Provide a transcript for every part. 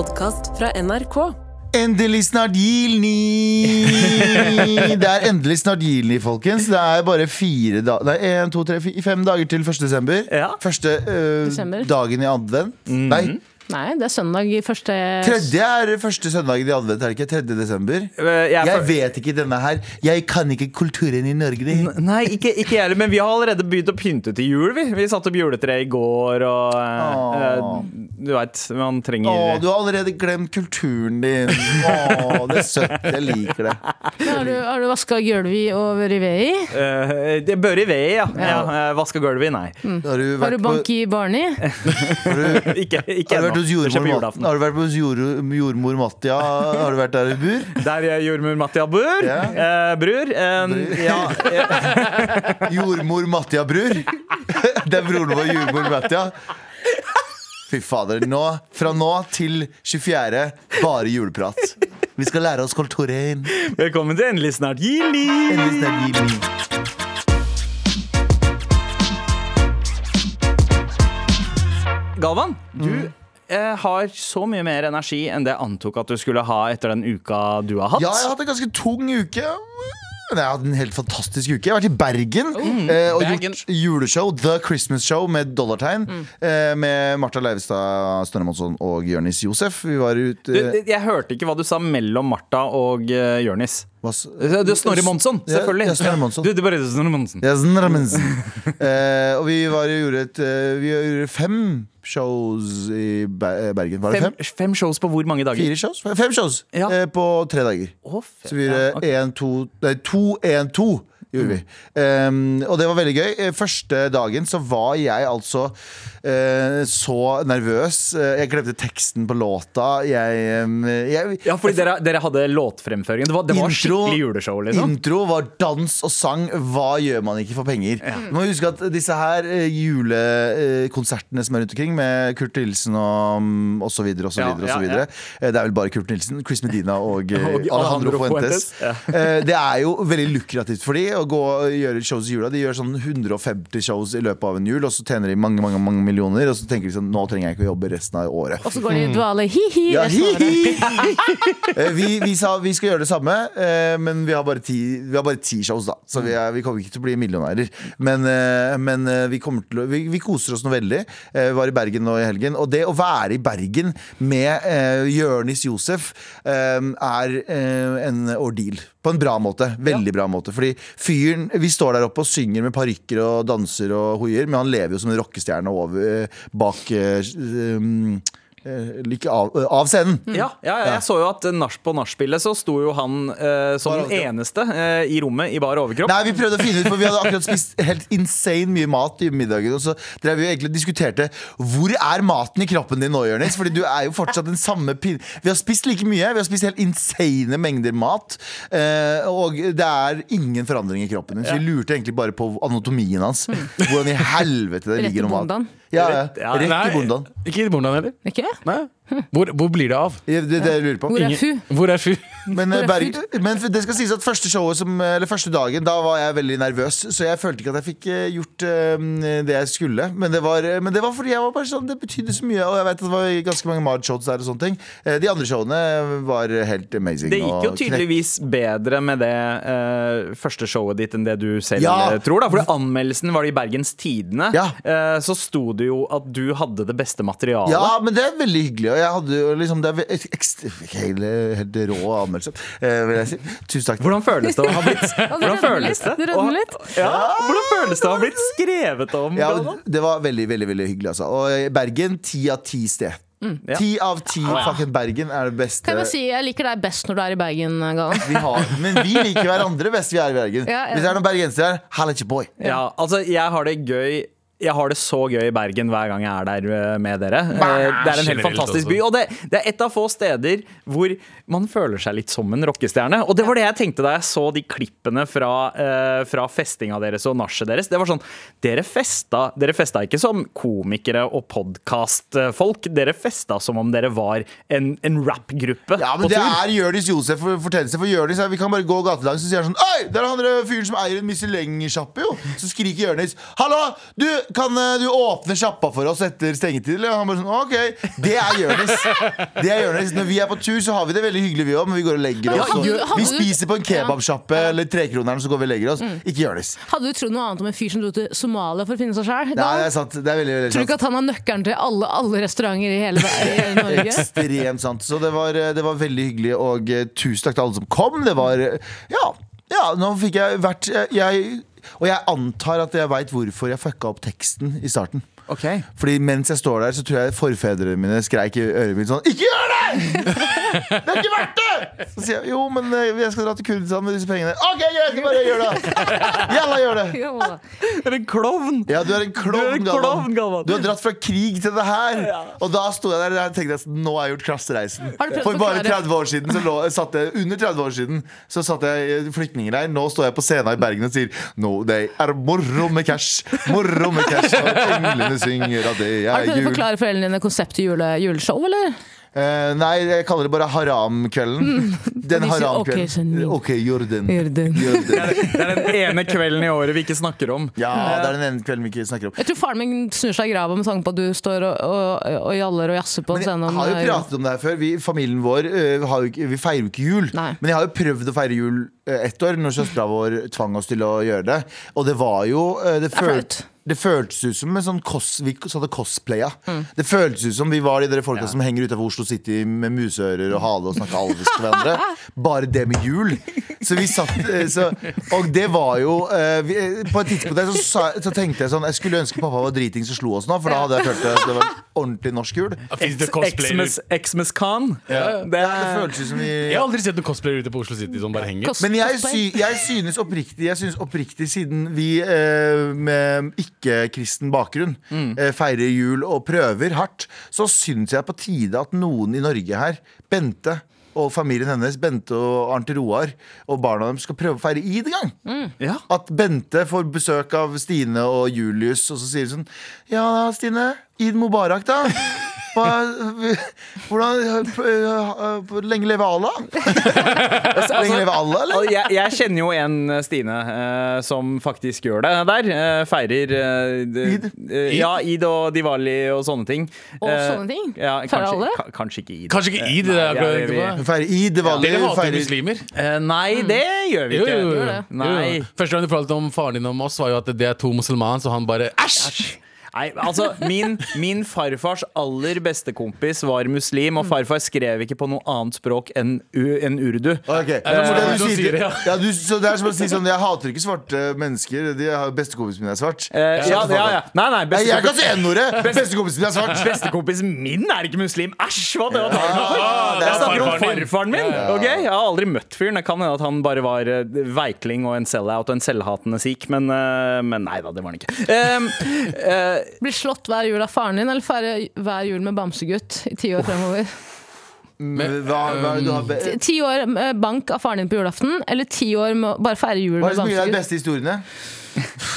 podkast fra NRK. Endelig snart Gilni! Det er endelig snart Gilni, folkens. Det er bare fire da Nei, en, to, tre, fire, fem dager til 1. desember. Ja. Første øh, Desember. dagen i advent. Nei, Nei, det er søndag i første tredje er første søndag i advent, er det ikke? 3. desember. Jeg, Jeg, Jeg vet ikke denne her. Jeg kan ikke kulturen i Norge. Det. Nei, ikke, ikke jeg heller, men vi har allerede begynt å pynte til jul. Vi, vi satte opp juletre i går, og eh, eh, du veit, man trenger Å, du har allerede glemt kulturen din. Å, det er søtt. Jeg liker det. Har du, har du vaska gulvet og vært i? vei? Det bør i vei, ja. ja. ja Vaska gulvet i, nei. Har du Har du bank i barn i? har du, Ikke, ikke har du vært. Hos jordmor, har du vært hos jord, jordmor Mattia? Har du vært der i bur? Der er jordmor Mattia bor. Ja. Eh, brur. eh, Bror. ja, eh, Jordmor Mattia Brur. Det er broren vår, jordmor Mattia. Fy fader. Nå, fra nå til 24. bare juleprat. Vi skal lære oss kulturen. velkommen til Endelig snart juli. Endelig snart juli. Galvan, du Mm. Eh, har så mye mer energi enn det jeg antok at du skulle ha etter den uka du har hatt. Ja, jeg har hatt en ganske tung uke. Men jeg har hatt en helt fantastisk uke. Jeg har vært i Bergen eh, og Bergen. gjort juleshow, The Christmas Show, med dollartegn. Eh, med Martha Leivestad, Snorre Monsson og Jørnis Josef. Vi var ute Du, jeg hørte ikke hva du sa mellom Martha og uh, Jonis. hva det Du Snorre Monsson, selvfølgelig. ja, Snorre Monsson. Du, er bare Snorre Monsson. Ja, Snorre Monsson. eh, og vi var gjorde et eh, Vi gjorde fem shows i Bergen. Var det Fem, fem? fem shows på hvor mange dager? Fire shows? Fem shows Ja. eh, på tre dager. Oh. Så vi gjorde én, to Nei, to, én, to. Gjorde vi. Um, og det var veldig gøy. Eh, Første dagen så var jeg altså uh, så nervøs. Eh, Jeg glemte teksten på låta. Jeg, um, jeg Ja, fordi dere, dere hadde låtfremføring. Det var, det var Intro- skikkelig juleshow, liksom. Intro var dans og sang. Hva gjør man ikke for penger? Du må huske at disse her julekonsertene som er rundt omkring, med Kurt Nilsen og, mm, og så videre og så Ja, videre, og ja, så videre. Eh, Det er vel bare Kurt Nilsen, Chris Medina og, Og Alejandro Fuentes. Ja. Det er jo veldig lukrativt for de å gå og gjøre shows i jula. De gjør sånn 150 shows i løpet av en jul, og så tjener de mange mange, mange millioner. Og så tenker de sånn Nå trenger jeg ikke å jobbe resten av året. Og så går de i dvale hi-hi. Ja. Eh, vi, vi sa vi skal gjøre det samme, eh, men vi har bare ti, vi har bare ti shows, da. Så vi, er, vi kommer ikke til å bli millionærer. Men, eh, men vi, til å, vi, vi koser oss noe veldig. Vi var i Bergen nå i helgen. Og det å være i Bergen med uh, Jørnis Josef er en ordeal. På en bra måte. Veldig bra måte. Fordi fyren Vi står der oppe og synger med parykker og danser og hoier, men han lever jo som en rockestjerne over, bak eh, um, eh, like av, av scenen. Ja, ja, ja, jeg så jo at nach på nachspielet så sto jo han eh, som den eneste eh, i rommet i bar overkropp. Nei, vi prøvde å finne ut, for vi hadde akkurat spist helt insane mye mat i middagen. Og så drev vi egentlig og diskuterte hvor er maten i kroppen din nå, Jonis? Fordi du er jo fortsatt den samme pinne. Vi har spist like mye. Vi har spist helt insane mengder mat. Eh, og det er ingen forandring i kroppen din. Så vi lurte egentlig bare på anatomien hans. Hvordan i helvete det ligger noe mat. Ja, ja. Rett- i bondene. Ikke i bondene heller. Ikke? Nei. Hvor, hvor blir det av? Det, det jeg lurer på. Hvor er Ingen- fu? Hvor er fu? Men, eh, Hvor er Berg, men det skal sies at første showet som, Eller første dagen Da var jeg veldig nervøs Så jeg følte ikke at jeg fikk eh, gjort uh, det jeg skulle Men det var, men det var fordi jeg var bare sånn Det betydde så mye Og jeg vet at det var ganske mange mad shows der og sånne ting De andre showene var helt amazing Det gikk jo tydeligvis bedre med det uh, første showet ditt enn det du selv Ja. tror. da Fordi anmeldelsen var det i Bergens Tidende. Ja. Uh, så sto det jo at du hadde det beste materialet. Ja, men det er veldig hyggelig Og jeg hadde jo liksom Det er hele, helt, rå anmeldelse eh, Vil jeg si Tusen takk Hvordan føles det å ha blitt Hvordan føles det? Du rødmer litt. Ja, hvordan føles det å ha blitt skrevet om? ja, Det var veldig, veldig, veldig hyggelig altså. Og eh, Bergen, ti av ti sted ja. Ti av ti fucking Bergen er det beste Kan jeg bare si, jeg liker deg best når du er i Bergen, vi har, men vi liker hverandre best vi er i Bergen. Ja, ja. Hvis det er noen bergensere her, halla ikke boy. Ja, altså jeg har det gøy jeg har det så gøy i Bergen hver gang jeg er der eh, med dere. Eh, Det er en helt fantastisk by. Og det, det er et av få steder hvor man føler seg litt som en rockestjerne. Og det var det jeg tenkte da jeg så de klippene fra, eh, fra festinga deres og nachet deres. Det var sånn Dere festa, dere festa ikke som komikere og podkastfolk. Dere festa som om dere var en, en rappgruppe Ja, men det tur. er Jonis Josef for- fortellelse. For Jonis, Vi kan bare gå gatelangs, så sier han sånn Oi, der er han fyren som eier en Michelin-sjappe, jo. Så skriker Jonis Hallo, du, kan eh, du åpne sjappa for oss etter stengetid? Eller? Han bare sånn, ok Det er Jonis. Det er Jonis. Når vi er på tur, så har vi det veldig hyggelig, vi òg, men vi går og legger oss. og- vi spiser på en kebabsjappe eller Trekroneren, så går vi og legger oss. Ikke Jonis. Hadde du trodd noe annet om en fyr som dro til Somalia for å finne seg sjæl? Nei, det er sant. Det er veldig, veldig Tror du ikke at han har nøkkelen til alle, alle restauranter i hele, i hele Norge? Ekstremt sant. Så det var, det var veldig hyggelig, og eh, tusen takk til alle som kom. Det var eh, Ja, ja nå fikk jeg vært jeg Og jeg antar at jeg veit hvorfor jeg fucka opp teksten i starten. Ok Fordi mens jeg står der, så tror jeg forfedrene mine skreik i øret mitt sånn Ikke gjør det! Det er ikke verdt det! Så sier jeg jo, men eh, jeg skal dra til Kurdistan med disse pengene. OK, greit, bare gjør det! Jalla, gjør det! Du er en klovn! Ja, du er en klovn, Galvan. Du har dratt fra krig til det her. Og da sto jeg der og tenkte at nå har jeg gjort klassereisen. For bare 30 år siden så lå, satt jeg, Under 30 år siden Så satt jeg i flyktningleir. Nå står jeg på scenen i Bergen og sier Nå det er moro med cash. Moro med cash. Og englene synger at det Har er du prøvd å forklare foreldrene dine konseptet jule, juleshow, eller? Eh, nei, jeg kaller det bare haramkvelden. Den Og de sier, haramkvelden. «Ok, Jordan. Jordan. Jordan. Det, den. Den. Det er den ene kvelden i året vi ikke snakker om. Ja, det er den ene kvelden vi ikke snakker om. Jeg tror faren min snur seg i grava med tanke på at du står og, og, og jaller og jazzer på scenen. jeg har jo pratet om det her før. Vi, familien vår har jo ikke, vi feirer jo ikke jul. Nei. Men jeg har jo prøvd å feire jul ett år, når søstera vår tvang oss til å gjøre det. Og det var jo Det, er flaut. Det føltes ut som en sånn cos, Vi hadde cosplaya. Mm. Det føltes ut som vi var de folka som henger utafor Oslo City med museører og hale og snakker alvisk til hverandre. Bare det med jul. Så vi satt øh, så, Og det var jo øh, vi, På et tidspunkt der så, så, så tenkte jeg sånn Jeg skulle ønske pappa var dritings og slo oss nå, for da hadde jeg følt at det var ordentlig norsk jul. Xmas Khan. Det Det føltes ut som vi Jeg har aldri sett noen cosplayer ute på Oslo City som bare henger. Men jeg, sy, jeg synes oppriktig Jeg synes oppriktig Siden vi eh, med ikke-kristen bakgrunn eh, feirer jul og prøver hardt, så syns jeg på tide at noen i Norge her, Bente og familien hennes, Bente og Arnt Roar og barna dem, skal prøve å feire id en gang. Ja. At Bente får besøk av Stine og Julius, og så sier de sånn Ja, Stine. Id Mubarak, da. Hva, hvordan lenge leve Allah? lenge leve Allah, eller? Jeg, jeg kjenner jo en eh, Stine eh, som faktisk gjør det der. Eh, feirer Id? ja, id og diwali og sånne ting. Og sånne ting? Ja, kanskje, alle? kanskje ikke id. Kanskje ikke id, det nei, akkurat vi-. Feirer id, Diwali Dere hater feirer- muslimer. Nei, det gjør vi ikke. jo, jo. Jo. Første gang du pratet om faren din om oss, var jo at det er to musliman, så han bare æsj! Nei, altså min, min farfars aller beste kompis var muslim, og farfar skrev ikke på noe annet språk enn en urdu. Så det du du sier, sier, ja. ja, du, så det er som å si sånn Jeg hater ikke svarte mennesker. Bestekompisen min er svart. Eh, ja, ja, ja. Nei, nei, beste jeg kan si N-ordet! Bestekompisen min er svart. bestekompisen min er ikke muslim. Æsj! Hva det var det Ja, for? det Jeg er snakker om farfaren min. ok? Jeg har aldri møtt fyren. Det kan hende at han bare var eh, veikling og en sell-out og en selvhatende sikh, men, eh, men nei da, det var han ikke. Um, eh, Blir slått hver jul av faren din, eller feire hver jul med bamsegutt i ti år fremover? Men Hva, hva er det du har be Ti- år med bank av faren din på julaften, eller ti år med å bare feire jul Hva er med det som gir deg de bamsegutt? beste historiene?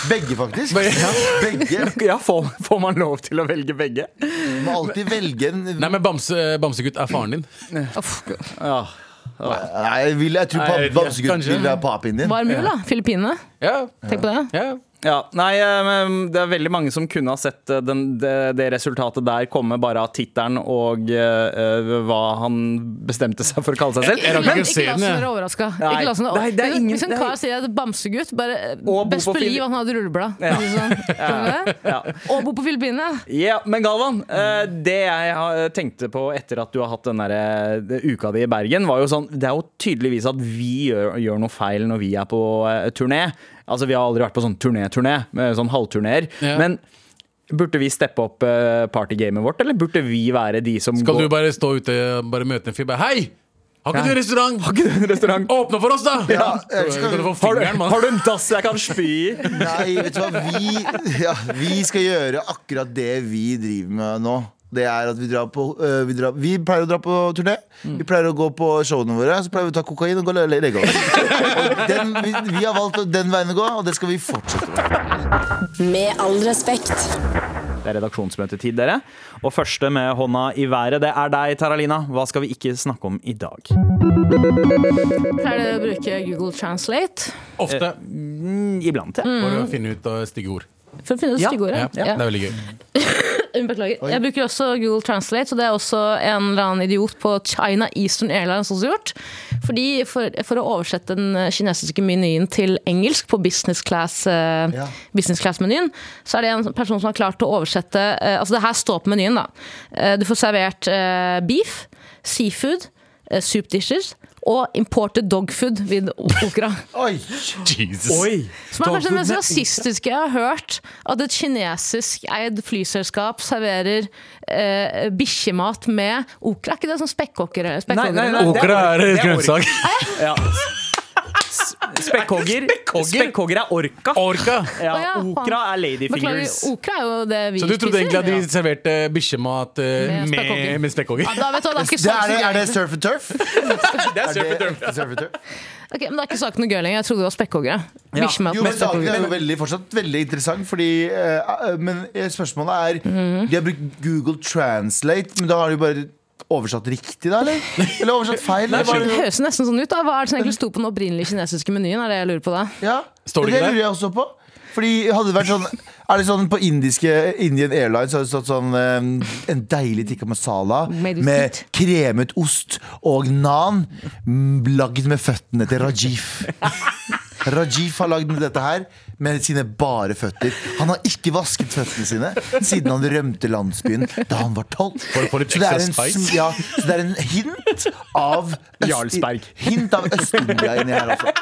Begge, faktisk. Begge. ja, får, får man lov til å velge begge? Du må alltid velge en Nei, men bamse, Bamsegutt er faren din. Uff, Ja. Nei, jeg, vil, jeg tror Nei, jeg vet ikke. Bamsegutt Kanskje. vil være papien din. Varm jul, da. Filippinene. Ja, Tenk på det. ja. Ja, nei, eh, Det er veldig mange som kunne ha sett eh, den, det, det resultatet der komme bare av tittelen og uh, hva han bestemte seg for å kalle seg selv. Jeg jeg, Men ikke ikke la oss være overraska. Er Hvis- en er- kar sier at bamsegutt, bare best liv, han hadde rulleblad. Ja. Sånn. Ja. Og bo på Filippinene. Ja, men Galvan, uh, det jeg tenkte på etter at du har hatt den der, uka di i Bergen, var jo sånn Det er jo tydeligvis at vi gjør, gjør noe feil når vi er på uh, turné. Altså, vi har aldri vært på sånn turné-turné, sånn halvturneer. Ja. Men burde vi steppe opp eh, partygamet vårt, eller burde vi være de som Skal går du bare stå ute og bare møte en fyr bare Hei! Har ikke Ja. du restaurant? Har ikke du en restaurant? Åpne for oss, da! Ja, skal kan du få Har du, fingeren, mann. har du en dass jeg kan spy i? Nei, vet du hva? Vi, ja, vi skal gjøre akkurat det vi driver med nå. Det er at Vi drar på øh, vi, drar, vi pleier å dra på turné. Mm. Vi pleier å gå på showene våre. Så pleier vi å ta kokain og gå og le- legge oss. Den, vi, vi har valgt den veien å gå, og det skal vi fortsette med. Med all respekt. Det er redaksjonsmøtetid, dere. Og første med hånda i været, det er deg, Taralina. Hva skal vi ikke snakke om i dag? Pleier dere å bruke Google Translate? Ofte Eh, iblant, ja. for å finne ut av stygge ord. For å finne det Ja, stygge ordet. Ja, det er veldig gøy. Beklager. Jeg bruker også Google Translate, så det er også en eller annen idiot på China Eastern Airlines også gjort. Fordi for, for å oversette den kinesiske menyen til engelsk på business class-menyen, Ja. business class-menyen, så er det en person som har klart å oversette eh, Altså, det her står på menyen, da. Eh, du får servert eh, beef, seafood, eh, soup dishes og imported dogfood ved with okra. Oi! Jesus. Som er kanskje det mest rasistiske jeg har hørt. At et kinesisk eid flyselskap serverer eh, bikkjemat med okra. Er ikke det sånn spekkhoggere? Nei, nei, nei, Okra er er grønnsak. Spekkhogger Spekkhogger er orka. Orka! Ja, ja, okra er Beklager, ladyfingers. okra er jo det vi Så du trodde egentlig at de serverte bikkjemat eh, Med med, spekkhogger. Ja, da du, det er er, det, er det surf and turf? Det Er surf and turf. surf and turf? Ok, men det er ikke saken noe gøy lenger. Jeg trodde det var spekkhoggere. Ja. Jo, men saken er jo veldig, fortsatt veldig interessant, fordi eh, Men eh, spørsmålet er Mhm. De har brukt Google Translate, men da har de bare oversatt riktig, da, eller? Eller oversatt feil? Nei, bare... Det høres nesten sånn ut. da Hva er det som egentlig sto på den opprinnelige kinesiske menyen? Er det jeg lurer på da? ja, Står det det lurer jeg også på. Fordi hadde det vært sånn Er det sånn på indiske Indian Airlines hadde det stått sånn eh, En deilig tikka masala Made med kremet ost og nan lagd med føttene til Rajiv. Rajiv har lagd dette her med sine bare føtter. Han har ikke vasket føttene sine siden han rømte landsbyen da han var tolv. Så det en, ja, så det er en hint av Jarlsberg. Hint av Øst-India inni her, altså.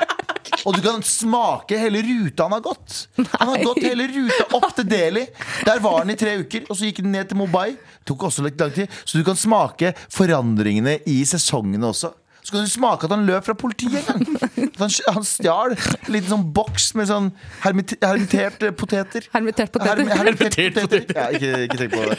Og du kan smake hele ruta han har gått. Han har gått hele ruta opp til Delhi. Der var han i tre uker, og så gikk han ned til Mumbai. Tok også litt lang tid. Så du kan smake forandringene i sesongene også. Så kan du smake at han løp fra politiet en gang. Han, han stjal en liten sånn boks med sånn hermit, hermiterte poteter. Hermitert poteter. Herm- hermitert Hermitert poteter. Ja, ikke, ikke tenk på det.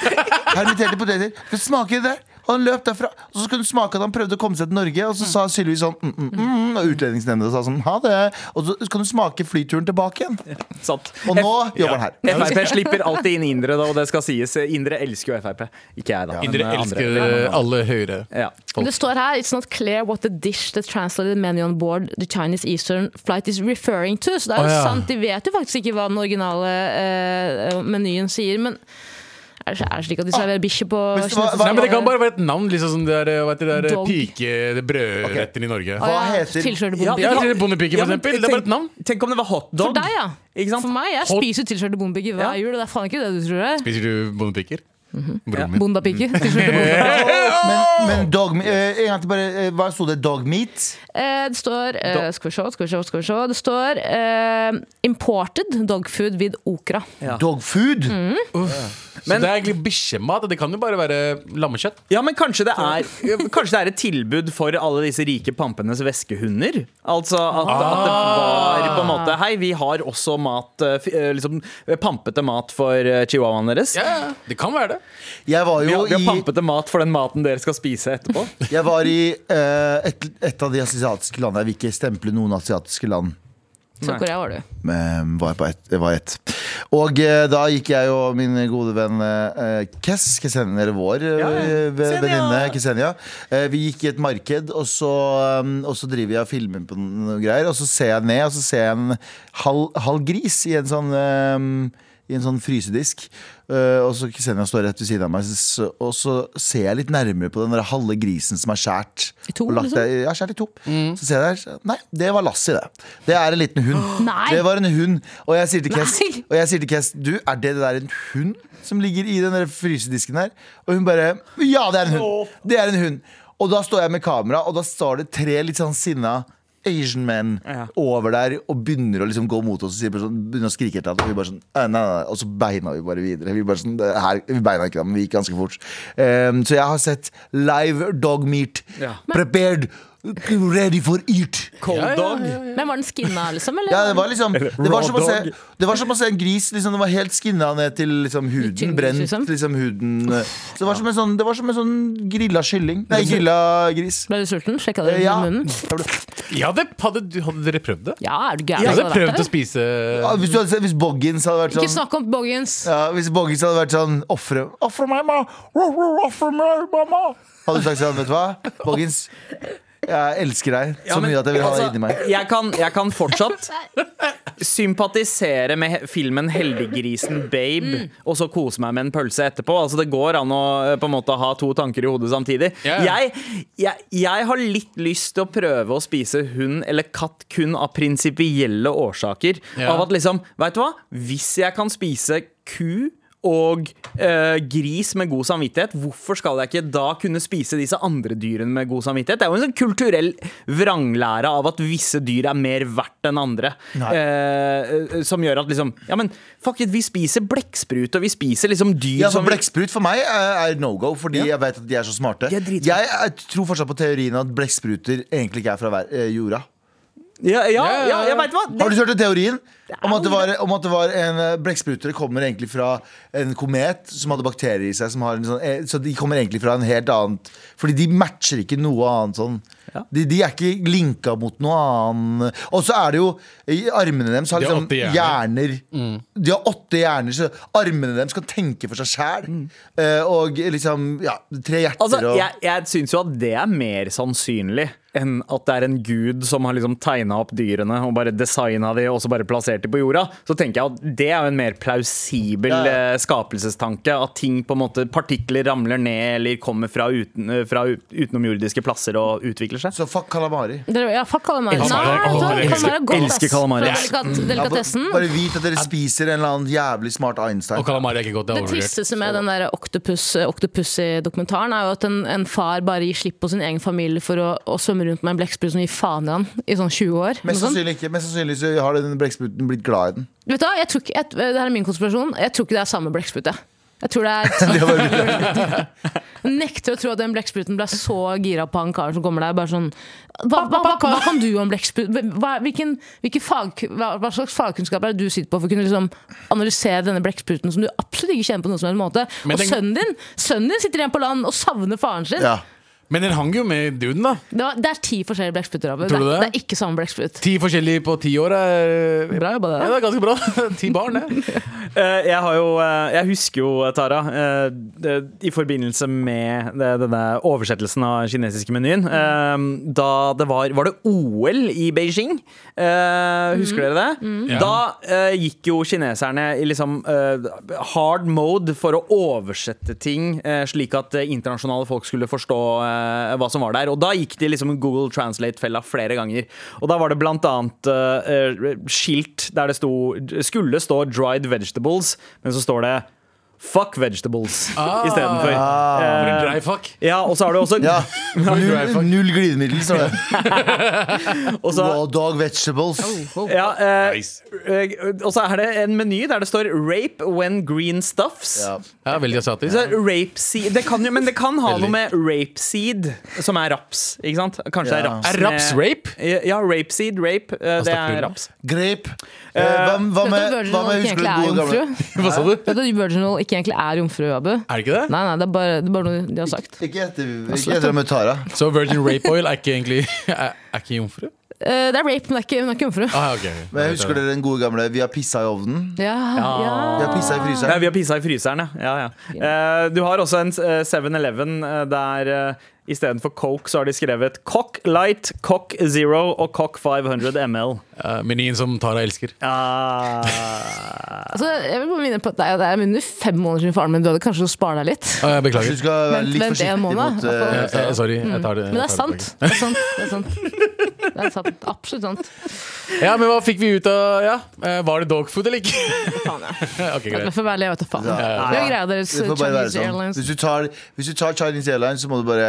Hermiterte poteter. Du smake det der. Og han løp derfra. Og så skulle du smake at han prøvde å komme seg til Norge, og så sa Sylvi sånn mm, mm, mm, Og Utlendingsnemnda sa sånn ha det. Og så kan du smake flyturen tilbake igjen. Sant. Og nå jobber han her. Frp slipper alltid inn indre, da, og det skal sies. Indre elsker jo Frp. Ikke jeg, da. Ja, Indre andre. elsker alle høyre. Ja. Det står her It's not clear what the dish the translated menu on board the Chinese Eastern flight is referring to. Så det er jo oh, ja. sant, De vet jo faktisk ikke hva den originale eh, menyen sier. Men er det, slik at de serverer bikkje på hva- Nei, men Det kan bare være et navn. liksom som det der, hva det der Dog. pike, det brødretten i Norge. Hva heter- Tilskjørte Ja, bondepike. Ja, Bondepike, Ja, for eksempel. Det er bare tenk- et navn. Tenk om det var For hotdog. deg, ja. Ikke sant? For meg, jeg Hot- spiser tilskjørte bondepiker hver jul. Det er faen ikke det du tror det er. Spiser du bondepiker? Tilskjørte. Men, men dog, eh, en gang til bare eh, Hva sto det? Dog meat? Eh, det står eh, Skal vi se, skal vi se, skal vi se. Det står eh, 'imported dog food with okra'. Ja. Dog food? Mm. Så Men- det er egentlig bikkjemat. Det kan jo bare være lammekjøtt. Ja, men kanskje det, er, kanskje det er et tilbud for alle disse rike pampenes veskehunder? Altså at, at det var på en måte Hei, vi har også mat eh, eh, Liksom pampete mat for eh, chihuahuaen deres. Ja, det kan være det. Jeg var Vi har, vi har pampete mat for den maten dere skal spise etterpå. Jeg var i uh, et, et av de asiatiske landene. Jeg vil ikke stemple noen asiatiske land. Sør-Korea var du. Men var på ett. Det var ett. Og eh, da gikk jeg og min gode venn eh, Kes, Kesenia, eller vår eh, Ja, venninne Kesenia. Eh, vi gikk i et marked, og så, um, og så driver jeg og filmer på noe greier. Og så ser jeg ned, og så ser jeg en halv, halv gris i en sånn um, i en sånn frysedisk. Uh, og så Kesenia står rett ved siden av meg, så, og så ser jeg litt nærmere på den der halve grisen som er skåret. I to, lagt liksom? Ja, skjært i to. Så ser jeg der, Nei, det var Lassie, det. Det er en liten hund. Nei. Det var en hund. Og jeg sier til Kes, og jeg sier til Kes Du, er det det der en hund som ligger i den der frysedisken her? Og hun bare Ja, det er en hund. Det er en hund. Og da står jeg med kamera, og da står det tre litt sånn sinna Asian men Ja. over der og begynner å liksom gå mot oss og sånn, begynner å skrike etter vi bare sånn, «Eh, nei, nei, nei. Og så beina vi bare videre. Vi, bare sånn, her, vi beina ikke da, men vi gikk ganske fort. Um, så jeg har sett live dog meat. Ja. Prepared. Ready for eat. Cold Ja, ja, dog. ja, ja. Men var den skinna, liksom? Eller? Ja, det var liksom Det var som å se, det var som å se en gris. Liksom, den var helt skinna ned til liksom, huden. Brent liksom. liksom huden. Så det var som en sånn, det var som en sånn grilla kylling. Nei, grilla gris. Ble du sulten? Sjekka du Ja. munnen? Ja, det, hadde, hadde dere prøvd det? Ja, er du gæren? Jeg hadde prøvd det å spise Ja, hvis, du hadde, hvis Boggins hadde vært sånn Ikke snakk om boggins. ja, Hvis Boggins hadde vært sånn Ofre meg, ma! Ofre meg, mamma! Hadde du sagt sånn, vet du hva? Boggins, Jeg elsker deg så Ja, men, mye at jeg vil ha altså, deg inni meg. Jeg kan, jeg kan fortsatt sympatisere med filmen 'Heldiggrisen Babe' og så kose meg med en pølse etterpå. Altså Det går an å eh, på en måte ha to tanker i hodet samtidig. Ja. Jeg, jeg, jeg har litt lyst til å prøve å spise hund eller katt kun av prinsipielle årsaker. Yeah. Av at liksom, vet du hva? Hvis jeg kan spise ku og eh, gris med god samvittighet, hvorfor skal jeg ikke da kunne spise disse andre dyrene med god samvittighet? Det er jo en sånn kulturell vranglære av at visse dyr er mer verdt enn andre. Eh, eh, som gjør at liksom Ja, men fuck it, vi spiser blekksprut, og vi spiser liksom dyr Ja, som Blekksprut for meg er, no go, fordi jeg vet at de er så smarte. Er jeg, jeg tror fortsatt på teorien at blekkspruter egentlig ikke er fra eh, jorda. Ja, ja, Ja, ja, ja, jeg vet hva. Har du hørt teorien? Om at det var, om at det var en eh, blekksprutere kommer egentlig fra en komet som hadde bakterier i seg. Som har en sånn, eh, så de kommer egentlig fra en helt annet Fordi de matcher ikke noe annet sånn. Ja. De, de er ikke linka mot noe annet. Og så er det jo I armene deres har De har liksom åtte hjerner. hjerner. De har åtte hjerner, så armene deres skal tenke for seg sjæl. og liksom Ja, tre hjerter altså, og jeg, jeg syns jo at det er mer sannsynlig enn at det er en gud som har liksom tegna opp dyrene og bare designa de og så bare plassert de på jorda. Så tenker jeg at det er jo en mer plausibel Ja, ja. eh, skapelsestanke. At ting på en måte partikler ramler ned eller kommer fra, uten, eh, fra utenomjordiske plasser og utvikler seg. Så fuck kalamari. Ja, fuck kalamari. Elsker- Nei, Kalamari elsker kalamari. Det. Bare vit at dere spiser en eller annen jævlig smart Einstein. Og kalamari er ikke godt. Det er Det overvurdert. tristeste med den der Octopus, Octopussy-dokumentaren er jo at en, en far bare gir slipp på sin egen familie for å, å svømme rundt med en blekksprut som gir faen i han i sånn 20 år. Mest sannsynlig ikke. Mest sannsynlig så har den blekkspruten blitt glad i den. Vet du hva, jeg tror ikke, jeg, Det her er min konspirasjon. Jeg tror ikke det er samme blekksprut. Jeg. jeg tror det er Jeg nekter å tro at den blekkspruten ble så gira på han karen som kommer der. Bare sånn Hva, hva, hva, hva kan du om blekksprut? Hvilken, hvilken fag, hva, slags fagkunnskap er det du sitter på for å kunne liksom analysere denne blekkspruten som du absolutt ikke kjenner på noen som helst måte? Og sønnen din sønnen din sitter igjen på land og savner faren sin. Ja. Men den hang jo med duden, da. Det, var, det er ti forskjellige. Tror det? det? det er ikke samme blekksprut. Ti forskjellige på ti år er Bra jobba, Ja, det. det er ganske bra. Ti barn, det. Eh, Jeg har jo eh, Jeg husker jo, Tara, eh, det- i forbindelse med det- denne oversettelsen av kinesiske menyen, da det var Var det OL i Beijing? Eh, Husker dere det? Ja. Da eh, gikk jo kineserne i liksom hard mode for å oversette ting slik at internasjonale folk skulle forstå eh, hva som var der. Og da gikk de liksom Google Translate-fella flere ganger. Og da var det blant annet uh, skilt der det sto, skulle stå 'dried vegetables', men så står det Fuck vegetables Ah. istedenfor. For en Eh, dry fuck. ja, og så har du også ja. Null, null glidemiddel, står det. og så- Raw dog vegetables. ja, eh, Nice. eh, og så er det en meny der det står 'rape when green stuffs'. Ja. Ja, veldig asiatisk. Så rapeseed det kan jo, Men det kan ha Veldig. noe med rapeseed, som er raps. Ikke sant? Kanskje det er raps. Er raps rape? Ja, rapeseed, rape. eh, Det er raps. Grape. Eh, hva, hva med, hva med, hva med hva du hva den gode gamle jomfru? Hva sa du? Vet du at Virginal ikke egentlig er jomfru, Abu? Er det ikke det? Nei, nei, det er bare, det er bare noe de har sagt. Ikke etter, ikke etter med Tara. Så virgin rape oil er ikke egentlig Er, er ikke jomfru? Eh, det er rape, men det er ikke, er ikke jomfru. Ah, okay. Men Husker dere den gode gamle 'Vi har pissa i ovnen'? Ja, ja. Vi har pissa i Ja, vi har pissa i fryseren, ja. ja, ja. Eh, du har også en eh, 7-Eleven eh, der uh, istedenfor Coke så har de skrevet Cock Light, Cock Zero og Cock 500 ml. Menyen som Tara elsker. Ah. Altså, jeg vil bare minne på at det er, det er under fem måneder siden faren min døde. Kanskje du sparer deg litt? Ah, jeg beklager. Vent- litt vent en måned, mot i hvert fall. jeg tar. Men det er sant. tilbake. Det er sant. Det er sant. Det er sant. Absolutt sant. Ja, men hva fikk vi ut av Ja, eh, Var det dogfood eller ikke? Faen, ja. ok, Det greit. får være leve vet faen. Ja, ja. Det er greia deres Det får bare være Chinese sånn. Airlines. Hvis du, tar, hvis du tar Chinese Airlines, så må du bare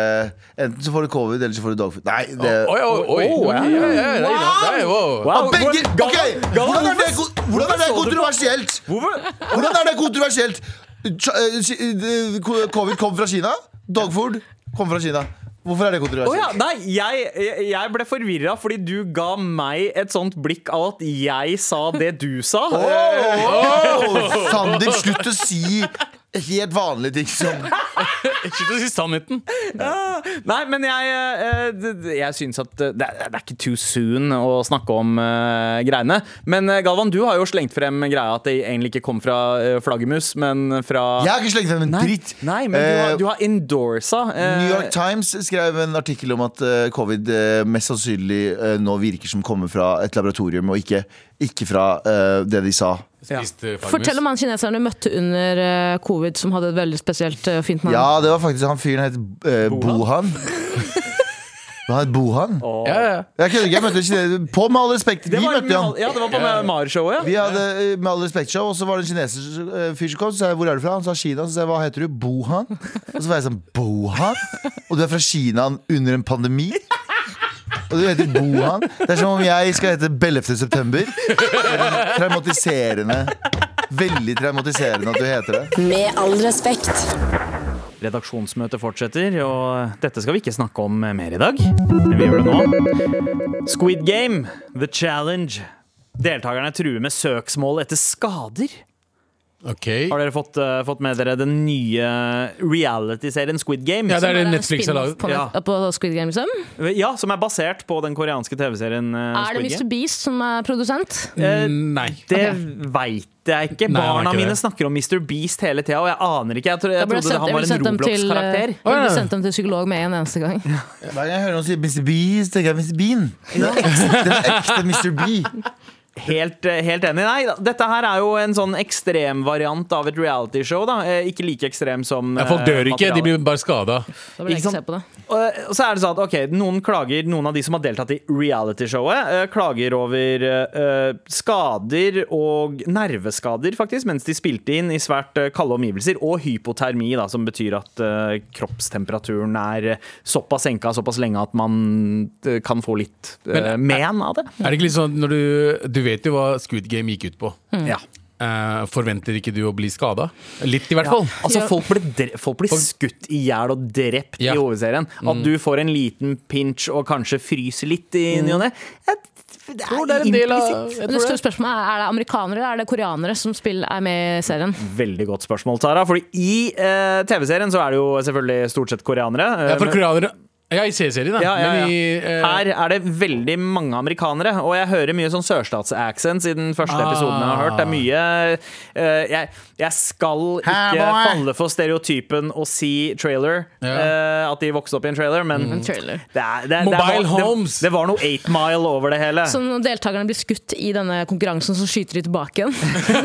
Enten så får du covid, eller så får du dogfood. Nei, det Oi, oi, oi. Ja. Ja, ja, ja, det. Nei, wow. Wow, begge, ok, Hvordan er det, hvordan er det kontroversielt? Hvordan er det kontroversielt? Ch- eh, ki- eh, Covid kom fra Kina. Dogfood kom fra Kina. Hvorfor er det Å ja, kontroversielt? nei, jeg, jeg- ble forvirra fordi du ga meg et sånt blikk av at jeg sa det du sa. Åh, Sander, slutt å si helt vanlige ting som Ikke til å si sannheten. Nei, men jeg, eh, jeg syns at det er, det er ikke too soon å snakke om uh, greiene. Men eh, Galvan, du har jo slengt frem greia at det egentlig ikke kom fra uh, flaggermus, men fra Jeg har ikke slengt frem en dritt. Nei, men du har, du har endorsa Uh, New York Times skrev en artikkel om at covid mest sannsynlig nå virker som kommer fra et laboratorium, og ikke, ikke fra det de sa. Spist eh. Fortell om han kineseren du møtte under eh, covid, som hadde et veldig spesielt og fint navn. Ja, det var faktisk han fyren het eh, Bohan. Han het Bohan. Ja, ja. Jeg kødder ikke, jeg møtte en kineser På Med all respekt, vi det var, møtte han. Ja, det var på Ja. Mar-showet, ja. Vi hadde eh, Med all respekt-show, og så var det en kineser eh, fyr som kom. Så sa jeg hvor er du fra? Han sa Kina. Så sa jeg hva heter du? Bohan. Og så var jeg sånn Bohan? Og du er fra Kina under en pandemi? Og du heter Bohan? Det er som om jeg skal hete Bellefte september. Traumatiserende. Veldig traumatiserende at du heter det. Med all respekt. Redaksjonsmøtet fortsetter, og dette skal vi ikke snakke om mer i dag. Men vi gjør det nå. Squid Game, The Challenge. Deltakerne truer med søksmål etter skader. Ok. Har dere fått, uh, fått med dere den nye reality-serien Squid Game? Ja, det er det Netflix har laget. På, Ja. på Squid Game, liksom. Ja, som er basert på den koreanske TV-serien eh, Er det Mr. Beast som er produsent? Uh, Nei. Det okay. veit jeg ikke. Nei, Barna ikke mine det. snakker om Mr. Beast hele tida, og jeg aner ikke. Jeg, tro, jeg trodde sendt- han var en eh, Roblox-karakter. Jeg ble sendt dem til psykolog med en eneste gang. Hver gang jeg hører noen si Mr. Beast, tenker jeg Mr. Bean. Den ekte, den ekte Mr. B. Helt, eh, helt enig. Nei, dette her er jo en sånn ekstremvariant av et realityshow. Eh, Ikke like ekstrem som Ja, folk eh, dør ikke, de blir bare skada. Da vil jeg Ikke ikke se på det. Og og så er det sånn at okay, Noen klager, noen av de som har deltatt i realityshowet, eh, klager over eh, skader og nerveskader faktisk, mens de spilte inn i svært eh, kalde omgivelser, og hypotermi, da, som betyr at eh, kroppstemperaturen er eh, såpass senka såpass lenge at man eh, kan få litt eh, Men men av det. Er det ikke litt sånn når du Du vet jo hva Squid Game gikk ut på. Ja. Uh, forventer ikke du å bli skada? Litt, i hvert fall. Altså, Ja. folk blir, folk blir skutt i hjel og drept Ja. i hovedserien. At du får en liten pinch og kanskje fryser litt i ny og ne. Det er, det er en del av det store det. spørsmålet er, er det amerikanere eller er det koreanere som spiller, er med i serien? Veldig godt spørsmål, Tara. Fordi i eh, TV-serien så er det jo selvfølgelig stort sett koreanere. eh, Ja, for koreanere Ja, i C-serien. Ja, ja, ja. Men i uh... Her er det veldig mange amerikanere, og jeg hører mye sånn sørstatsaccents i den første Ah. episoden jeg har hørt. Det er mye uh, jeg, jeg skal ikke boy. falle for stereotypen å si trailer. Ja. eh, at de vokste opp i en trailer, men mm. trailer. det, er, det, det, Mobile var, homes. det, det var noe eight mile over det hele. Så når deltakerne blir skutt i denne konkurransen, så skyter de tilbake igjen.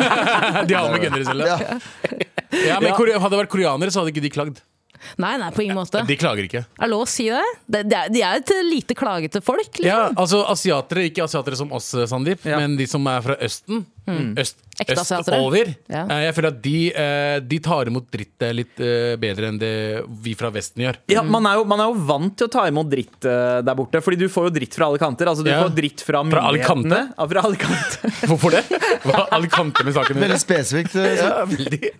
De har med gunnere selv. Ja. Ja, men hadde det vært koreanere, så hadde ikke de klagd. Nei, nei, på ingen måte. De klager ikke. Er det lov å si det? De, er, de er et lite klagete folk. Liksom. Ja, altså asiatere, ikke asiatere som oss, Sandeep, Ja. men de som er fra Østen. Øst, Ekte over østover. Ja. Eh, Jeg føler at de, eh, de tar imot dritt eh, litt bedre enn det vi fra Vesten gjør. Ja, man er, jo, man er jo vant til å ta imot dritt der borte, Fordi du får jo dritt fra alle kanter. Altså, du Ja. får dritt fra Fra myndighetene. kanter? Ja. Hvorfor det? Hva alle kanter med saken Veldig spesifikt. Ja, veldig.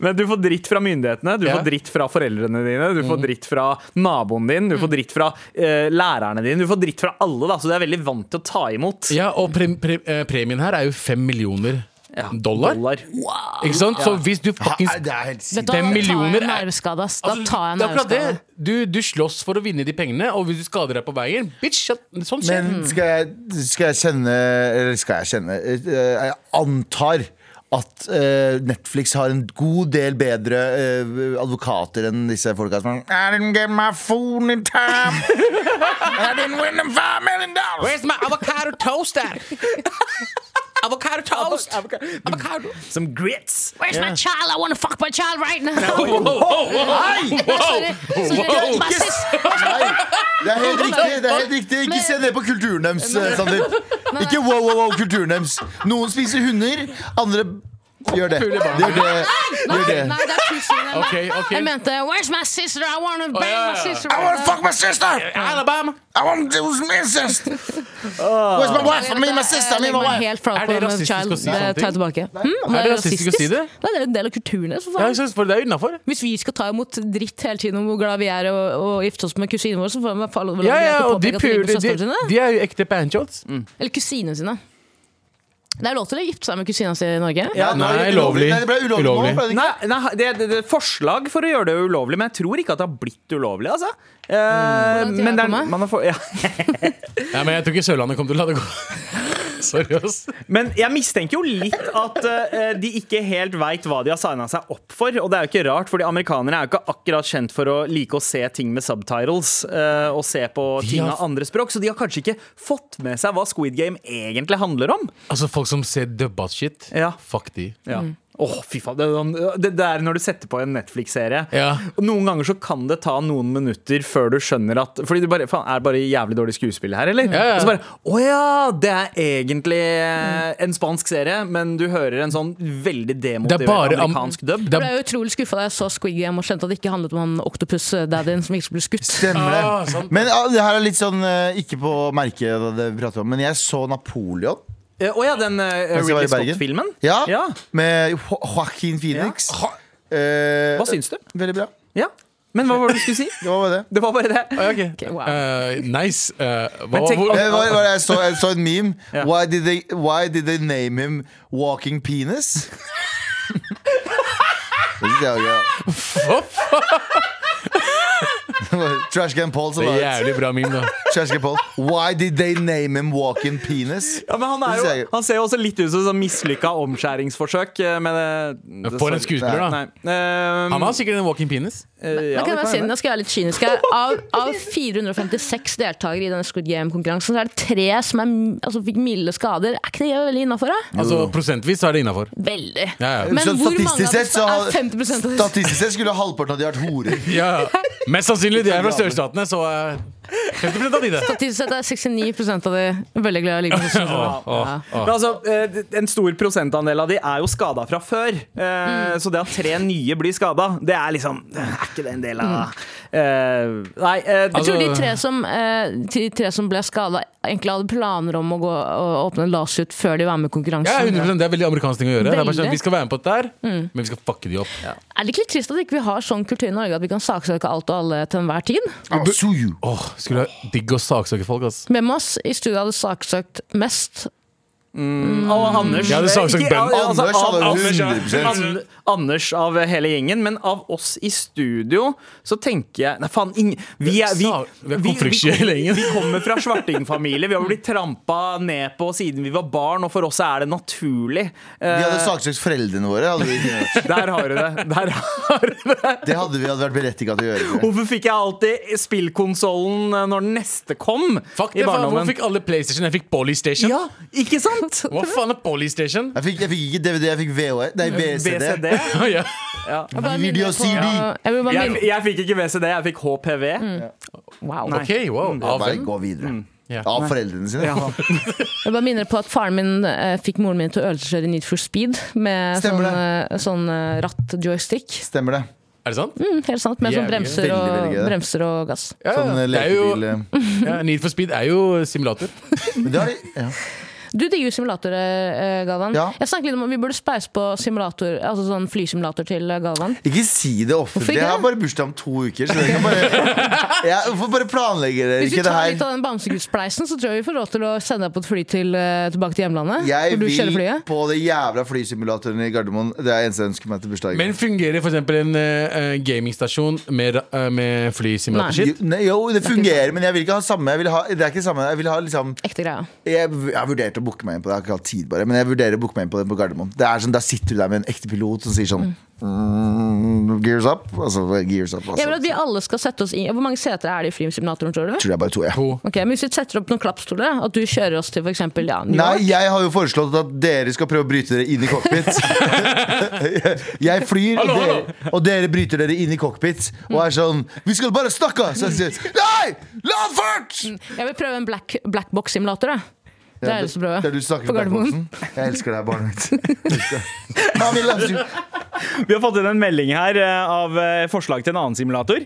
Men du får dritt fra myndighetene, du Ja. får dritt fra foreldrene dine, du får dritt fra naboen din, du får dritt fra eh, lærerne dine, du får dritt fra alle. da Så du er veldig vant til å ta imot. Ja, og pre pre premien her er jo fem millioner Ja, dollar. Ikke sant? Så hvis du fuckings er Fem da tar millioner jeg er- nerveskade. ass. Da Altså, tar jeg en er nerveskade. Du, du slåss for å vinne de pengene, og hvis du skader deg på veien Bitch, sånn skjer. Men skal jeg, skal jeg kjenne Eller skal jeg kjenne eh, Jeg antar at uh, Netflix har en god del bedre uh, advokater enn disse folka som er, I didn't get my phone in time. I didn't win them five million dollars. Where's my avocado toast at? avocado toast! Avocado. Some grits. Where's my child? I wanna fuck my child right now! Whoa. My sis- Det er helt riktig. det er helt riktig Ikke se ned på kulturen deres, eh, Sandeep. Ikke wow, wow, wow, kulturen deres. Noen spiser hunder, andre gjør det. De gjør det. Gjør det. nei, det er tusen Okay, okay. Jeg mente Where's my sister? I wanna bang my sister I wanna fuck my sister! Alabama. I wanna to do my sister! Where's my wife? Me, my sister, me, my wife. helt Er på det rasistisk å si sånne ting? Er det rasistisk å si det? Nei, det er en del av kulturen deres. Ja, synes, for det er innafor. Hvis vi skal ta imot dritt hele tiden om hvor glad vi er og, og gifte oss med kusinene våre, så får vi ja, til å påpeke at de ligger puler, på de, søstrene sine. de er jo ekte panchots. Eller kusinene sine. Det er lov til å gifte seg med kusina si i Norge. Ja, Nei, Nei, det ble. Nei, det ble ulovlig. nå, ble det? Nei, nei det, det, det er forslag for å gjøre det ulovlig, men jeg tror ikke at det har blitt ulovlig. Altså. Uh, men det jeg på er, man har for, ja. Ja, men jeg tror ikke Sørlandet kommer til å la det gå. Sorry, ass. Men jeg mistenker jo litt at uh, de ikke helt veit hva de har signa seg opp for. Og det er jo ikke rart, fordi amerikanere er jo ikke akkurat kjent for å like å se ting med subtitles. Uh, og se på De ting har- av andre språk. Så de har kanskje ikke fått med seg hva Squid Game egentlig handler om. Altså, folk som ser dubba shit, Ja. fuck de. Ja. Åh, fy faen. Det, er sånn- det, det er når du setter på en Netflix-serie. Ja. Og Noen ganger så kan det ta noen minutter før du skjønner at Fordi det bare, faen, er det bare jævlig dårlig skuespill her, eller? Ja, ja. Og så bare Å ja! Det er egentlig en spansk serie, men du hører en sånn veldig Det er demotivert amerikansk dub. Det Jeg er ble utrolig skuffa da jeg så Squid Game og skjønte at det ikke handlet om han Octopus-daddyen som ikke ble skutt. Stemmer det. Ah. Men ah, det her er litt sånn eh, ikke på merket det vi prater om, men jeg så Napoleon. Eh, Å ja, den uh, var Ridley Scott-filmen? Ja, Ja. Med Jo- Joaquin Phoenix. Eh, Hva syns du? Veldig bra. Ja. Men hva var det du skulle si? Det var bare det. Det var bare det. Okay. ok. Ok, wow. uh, nice. Uh, hva, tenk- hvor, Eh, var, hva, jeg, så, jeg så en meme. Yeah. Why, did they, why did they name him Walking Penis? Det faen? jeg var gøy. Trashcan Paul som det er la jævlig bra meme, da. Trashcan Paul. Why did they name him Walking Penis? Ja, men han, er jeg jo, han ser jo også litt ut som et mislykka omskjæringsforsøk. eh, Med det, det For en skuespiller, da. Nei. Eh, Han har sikkert en walking penis. eh, Men ja, kan det bare si, hende. nå skal jeg være litt kynisk her. Av, av 456 deltakere i denne Squid Game-konkurransen, så er det tre som er, altså, fikk milde skader. Er ikke det veldig innafor, da? Altså Prosentvis så er det innafor. Veldig. Ja, ja. Men Så hvor mange statistisk av sett disse har- er 50 av disse? Statistisk sett skulle halvparten av de vært horer. Ja, Mest sannsynlig. De er fra sørstatene, så er 50 av de det. Statistisk sett er 69% av de veldig glad i å ligge. Men altså, eh, En stor prosentandel av de er jo skada fra før. Eh, Så det at tre nye blir skada, det er liksom Er ikke det en del av eh, Nei. uh, Jeg tror de Altså- tre som, uh, de tre som ble skada, egentlig hadde planer om å gå og åpne en lasut før de var med i Ja, konkurransen. 100% Det er veldig amerikansk ting å gjøre. Det er bare sånn, vi skal være med på dette mm. men vi skal fucke de opp. Er det ikke litt trist at ikke vi har sånn kultur i Norge at vi kan saksøke alt og alle til enhver tid? Oh, sue you. Åh, Skulle jeg digge å saksøke folk, ass. Hvem av oss i studio hadde saksøkt mest? Og Anders ja, ikke- Ben. altså, Anders av- 100%. Anders av hele gjengen, men av oss i studio så tenker jeg Nei, faen, ingen vi er, vi, vi vi, vi kommer fra svartingfamilie. Vi har blitt trampa ned på siden vi var barn, og for oss er det naturlig. Vi hadde Eh, saksøkt foreldrene våre. Hadde vi, ikke der har du det. Der har du det. det hadde vi hadde vært berettiga til å gjøre. Hvorfor fikk jeg alltid spillkonsollen når den neste kom? Fuck i det, barndommen? fikk alle PlayStation? Jeg fikk Polystation. Ja, ikke sant? Hva faen er Polystation? Jeg fikk, jeg fikk ikke DVD, jeg fikk VHS. Nei, VCD. VCD. ja. Ja. Jeg bare Video på- CD. Jeg vil bare Jeg, minne jeg fikk ikke VCD, jeg fikk HPV. Wow. Ok, wow. Av Bare hvem? gå videre. Ja. Av foreldrene sine. Jeg bare minner på at faren min eh, fikk moren min til å øvelseskjøre i Need for Speed med sånn, Stemmer eh, sånn eh, ratt-joystick. Stemmer det. Er det sant? Mm, helt sant, med sånn Jævlig bremser og, Veldig, veldig gøy. bremser og gass. Ja, Sånn eh, det er jo, eh. ja, Need for Speed er jo simulator. Men det har de ja. Du digger jo simulatorer, eh, Galvan. Ja. Jeg snakket litt om Vi burde speise på simulator Altså sånn flysimulator til eh, Galvan. Ikke si det offentlig. Jeg har bare bursdag om to uker. Så dere kan bare, jeg får bare planlegge dere Hvis vi tar litt av den bamsegudspleisen, så tror jeg vi får råd til å sende deg på et fly til, eh, tilbake til hjemlandet. Jeg du vil flyet. på det jævla flysimulatoren i Gardermoen. Det er det eneste jeg ønsker meg til bursdagen. Men fungerer f.eks. en uh, gamingstasjon med, uh, med flysimulatorship? Jo, nei, jo, det fungerer, men jeg vil ikke ha samme. Jeg vil ha, det er ikke samme. Jeg vil ha liksom Ekte greia. jeg, jeg har vurdert å booke meg inn på det. Jeg har ikke hatt tid bare Men jeg vurderer å booke meg inn på det på Gardermoen. Det er sånn, Da sitter du der med en ekte pilot som sier sånn mm, Gears up. Altså, gears up altså. Jeg vil at vi alle skal sette oss inn Hvor mange seter er det i flysimulatoren, tror du? Tror jeg bare to, ja. To. Ok, men Hvis vi setter opp noen klappstoler, at du kjører oss til f.eks. Ja, New York Nei, jeg har jo foreslått at dere skal prøve å bryte dere inn i cockpit. jeg flyr, Hallo, og dere, og dere bryter dere inn i cockpit og er sånn Vi skal bare snakke! Så jeg sier nei! La først! Jeg vil prøve en black, black box-simulator. Det er så bra. Det er du snakker På Gardermoen. Jeg elsker deg, barnet mitt. Vi har fått inn en melding her eh, av eh, forslag til en annen simulator.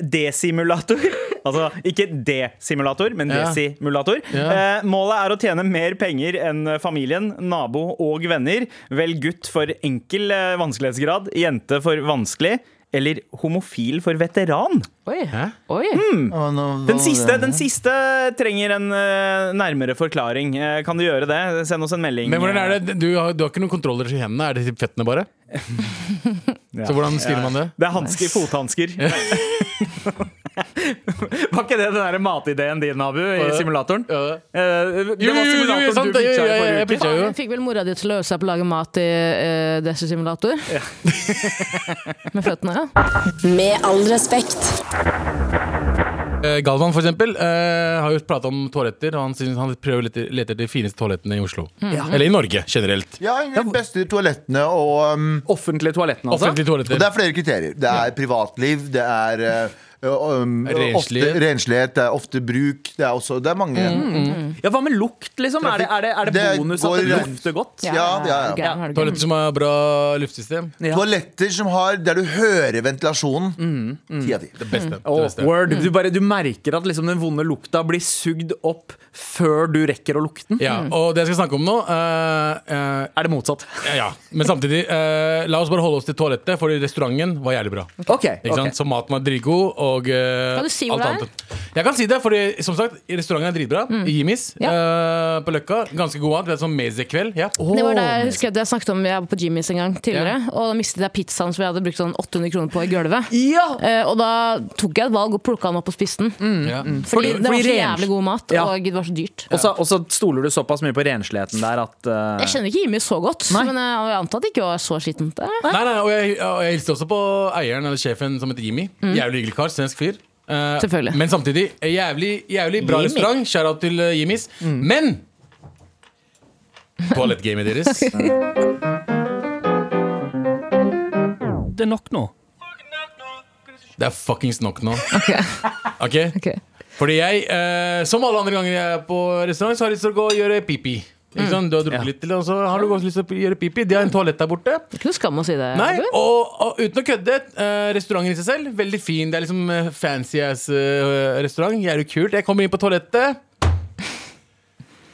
Desimulator. D-simulator. Altså ikke D-simulator, men Ja. D-simulator. Ja. Eh, målet er å tjene mer penger enn familien, nabo og venner. Velg gutt for enkel eh, vanskelighetsgrad, jente for vanskelig. Eller homofil for veteran? Oi. Hæ? Oi. Oh, no, Den siste, den siste trenger en uh, nærmere forklaring. Uh, kan du gjøre det? Send oss en melding. Men hvordan er det? Du har, du har ikke noen kontroller i hendene? Er det typ fettene bare? Så hvordan stiller man det? Det er hansker, fothansker. Var ikke det den der matideen din, Abu, i simulatoren? Ja. Uh, det var simulatoren sant, du pitcha i jeg- jeg- forrige uke. jo. Fikk vel mora di til å øve seg på å lage mat i uh, Desi simulator? Med føttene, ja. Med all respekt. Eh, Galvan for eksempel, uh, har jo pratet om toaletter, og han, synes, han prøver å lete lete etter de fineste toalettene i Oslo. Eller i Norge generelt. Ja, de beste toalettene og um, Offentlige toalettene, altså? Offentlige toaletter. Og det er flere kriterier. Det er privatliv, det er uh, Renslighet. Renslighet, det er ofte bruk. Det er også Det er mange. Ja, Hva med lukt, liksom? Er det, er det, er det, Det bonus går at det lukter godt? Ja, ja, ja. ja. er Toaletter som har bra luftsystem. Ja. Toaletter som har Der du hører ventilasjonen. Ti av ti. Det beste. Det beste. word, du, bare, du merker at liksom den vonde lukta blir sugd opp før du rekker å lukte den. Ja, og det jeg skal snakke om nå uh, uh, Er det motsatt? Ja, men samtidig uh, La oss bare holde oss til toalettet, for restauranten var jævlig bra. Ok, Ikke ok. sant? Så maten var dritgod, og uh, Kan du si hvor alt det er? Jeg kan si det, fordi som sagt, restauranten er dritbra. I Jimis uh, på Løkka. Ganske god mat. Det er sånn meze-kveld. Ja. Det var det jeg husker jeg snakket om Jeg var på Jimmys en gang tidligere, og da mistet jeg pizzaen som jeg hadde brukt sånn 800 kroner på i gulvet. Ja! Uh, og da tok jeg et valg og plukka den opp og spiste den. Ja. Fordi, Fordi- det var så jævlig god mat, Ja. og det var så dyrt. Og så, og så stoler du såpass mye på rensligheten der at uh... Jeg kjenner ikke Jimmy så godt, Nei. men jeg antar at det ikke var så skittent. Nei, nei, og jeg, og jeg hilste også på eieren eller sjefen som heter Jimmy. Jævlig hyggelig kar. Svensk fyr. Eh, Selvfølgelig. Men samtidig eh, jævlig, jævlig bra Jimmy. restaurant. Shout-out til uh, Jimmys. Men toalettgamet deres Det er nok nå. Det er fuckings nok nå. Ok? Ok. Fordi jeg, eh, som alle andre ganger jeg er på restaurant, så har jeg lyst til å gå og gjøre pipi. Ikke sant? Du har drukket litt til, og så har du også lyst til å gjøre pipi. De har en toalett der borte. Det er ikke noe skam å si det. Nei, og, og uten å kødde, uh, restauranten i seg selv, veldig fin. Det er liksom uh, fancy ass uh, restaurant. jo kult. Jeg kommer inn på toalettet.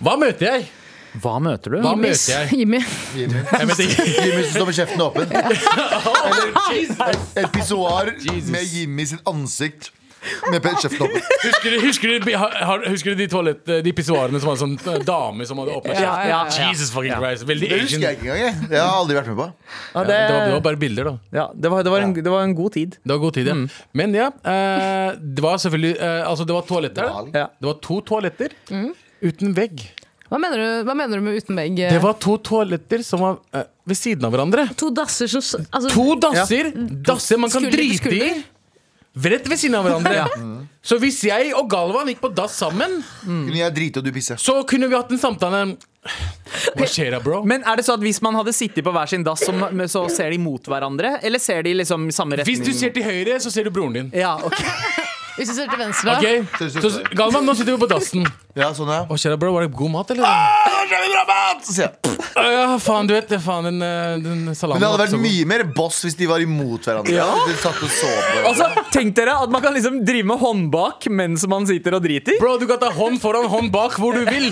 Hva møter jeg? Hva møter du? Hva Miss møter jeg? Jimmy. Jimmy. Jeg vet ikke. Jimmy som står med kjeften åpen. Eller et pissoar med Jimmy sitt ansikt med kjeften. Husker du, husker du, har, husker du de, toalett, de pissoarene som var en sånn eh, dame som hadde åpna Ja, ja, ja. Jesus fucking Christ. Veldig Det husker Asian. jeg ikke engang. jeg. Det har jeg aldri vært med på. Ja, Ja, det, var, det var bare bilder, da. ja, det, var, det, var en, det var en god tid. Det var god tid, ja. Men ja, eh, det var selvfølgelig eh, Altså, det var toaletter. da. Ja. Det var to toaletter uten vegg. Hva mener, du, hva mener du med uten vegg? Det var to toaletter som var eh, ved siden av hverandre. to dasser som s- altså, To dasser! Dasser man kan Skulder til drite i. skulder. Rett ved siden av hverandre. Så hvis jeg og Galvan gikk på dass sammen, Kunne jeg drite og du pisse? så kunne vi hatt en samtale. Hva skjer da, bro? Men er det så at hvis man hadde sittet på hver sin dass, så, så ser de mot hverandre? Eller ser de liksom i samme retning? Hvis du ser til høyre, så ser du broren din. Ja, ok Hvis du ser til venstre Ok, Så Galvan, nå sitter vi på dassen. Ja, sånn ja. Og kjære bro? Var det god mat, eller? Så sier jeg. Ja, faen, du vet det. Faen, den, eh, den salaten Men det hadde vært mye mer boss hvis de var imot hverandre. Ja. De satt og så på hverandre. Altså, Tenk dere at man kan liksom drive med hånd bak mens man sitter og driter. Bro, du kan ta hånd foran, hånd bak, hvor du vil.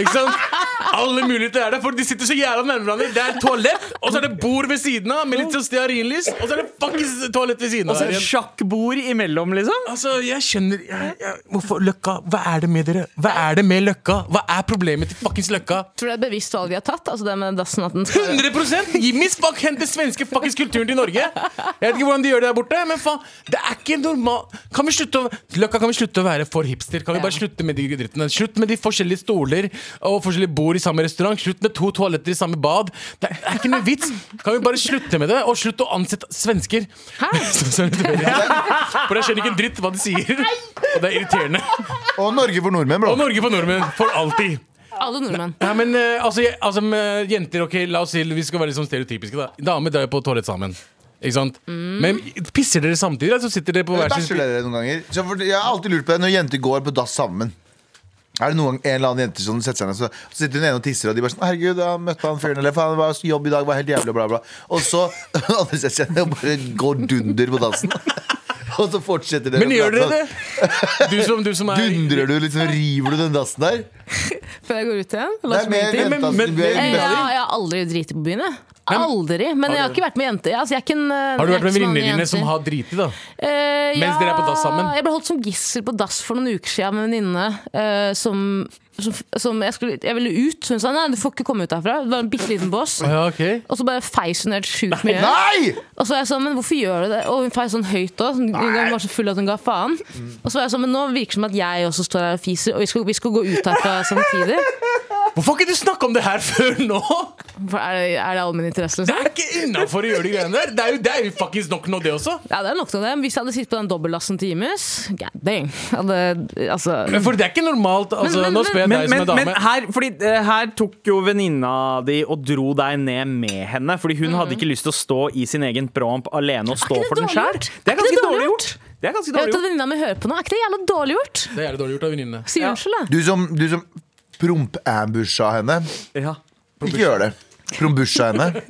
Ikke sant? Alle muligheter er der, for de sitter så jævla nærme hverandre. Det er toalett, og så er det bord ved siden av med litt sånn stearinlys, og så er det fuckings toalett ved siden av. Og så er det sjakkbord imellom, liksom. Altså, jeg skjønner jeg, jeg, Hvorfor Løkka? Hva er det med dere? Hva er det med Løkka? Hva er problemet til fuckings Løkka? Tror du det er et bevisst valg de har tatt? Altså det med dassen at den skal 100 Jimmy Spack henter svenske fuckings kulturen til Norge. Jeg vet ikke hvordan de gjør det der borte, men faen, det er ikke normal Kan vi slutte å Løkka, kan vi slutte å være for hipster? Kan vi bare slutte med de drittene? Slutt med de forskjellige stoler og forskjellige bord i samme restaurant. Slutt med to toaletter i samme bad. Det er ikke noe vits. Kan vi bare slutte med det, og slutte å ansette svensker? Så- For jeg skjønner ikke en dritt hva de sier, og det er irriterende. Og Norge for nordmenn, bro. Og Norge for nordmenn, for alltid. Alle nordmenn. Ja, men eh, altså, jeg, altså med jenter, ok, la oss si Vi skal være litt sånn stereotypiske da Damer drar jo på toalett sammen Ikke sant? Men pisser dere samtidig? Eller så sitter dere på hver Bæsjer sin dere noen ganger? Så for, jeg har alltid lurt på det når jenter går på dass sammen. Er det noen gang en eller annen jente som setter seg ned, så, så sitter hun ene og tisser, og de bare sånn 'Herregud, jeg møtte han fyren', eller 'faen, det var jobb i dag, var helt jævlig', bla, bla. Og så andre setter seg ned og bare går dunder på dassen. Og så fortsetter dere Men gjør dere det? Du som, du som er Dundrer du, liksom river du den dassen der? Før jeg går ut igjen. Oss mer bli men- men- men- Eh, jeg har aldri driti på byen. jeg. Aldri. Men jeg har ikke vært med jenter. Altså, jeg er ikke en, eh, Har du vært med venninnene dine som har driti, da? Uh, Mens dere er på dass sammen? Jeg ble holdt som gissel på dass for noen uker siden med en venninne uh, som, som, som jeg, skulle, jeg ville ut. Hun sa nei, du får ikke komme ut herfra. Det var en bitte liten bås. Ja, ok Og så bare feis hun helt sjukt mye. Nei! Og så var jeg sånn, men hvorfor gjør du det? Og hun feis sånn høyt òg. Hun var så full at hun ga faen. Og så var jeg sånn, men nå virker det som at jeg også står her og fiser, og vi skal, vi skal gå ut herfra samtidig. Hvorfor har ikke du snakka om det her før nå? For er det, er det allmenn interesse? Det Liksom? er ikke innafor å gjøre de greiene der. Det er jo, det er jo faktisk nok nå, det også. Ja, det er nok til det. Hvis jeg hadde sittet på den dobbeltlassen til Jimmys, god dang. Hadde, altså, Men For det er ikke normalt. Altså, Men- men- nå spør jeg Men, deg som men, er dame. men her, fordi, eh, her tok jo venninna di og dro deg ned med henne. Fordi hun hadde ikke lyst til å stå i sin egen promp alene og stå for den sjæl. Det er Er ganske det dårlig gjort. Det er ganske dårlig gjort. venninna mi hører på nå. Er ikke det jævla dårlig gjort? Det er jævlig dårlig gjort av venninnene. Si Ja. unnskyld, da. Du som, du som promp-ambusha henne. Ja. Ikke gjør det. Prombusha henne.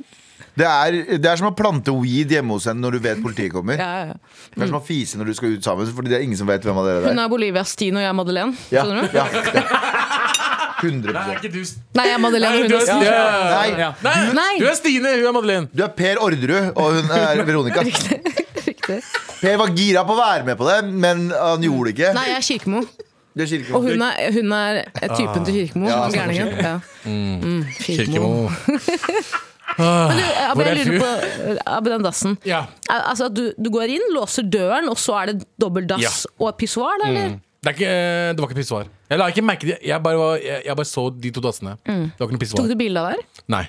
Det er, det er som å plante weed hjemme hos henne når du vet politiet kommer. Ja, ja, ja. Det er som å fise når du skal ut sammen, Fordi det er ingen som vet hvem av dere det Hun er. Bolivias Bolivia Stine, og jeg er Madeleine. Ja, Skjønner du? ja, ja. 100 Nei, er ikke du Nei, jeg er Madeleine, Nei, du er, Stine. ja. Nei, Ja. Nei, Nei. du er Stine, hun er Madeleine. Du er Per Orderud, og hun er Veronica. Riktig. Per var gira på å være med på det, men han gjorde det ikke. Nei, jeg er Kirkemo. Er kirkemo. Og hun er, hun er typen til Kirkemo. Ja, sånn gærningen. Ja. Mm, Kirkemo. Kirkemo. Men du, er jeg lurer på Abbe den dassen. Ja. Altså du, du går inn, låser døren, og så er det dobbel dass Ja. og pissoar? eller? Eller? Det, ikke, det var ikke pissoar. Jeg la ikke merke det. jeg, bare var- jeg, jeg bare så de to dassene. Det var ikke noe Tok pissoar. du bilde av det? Nei.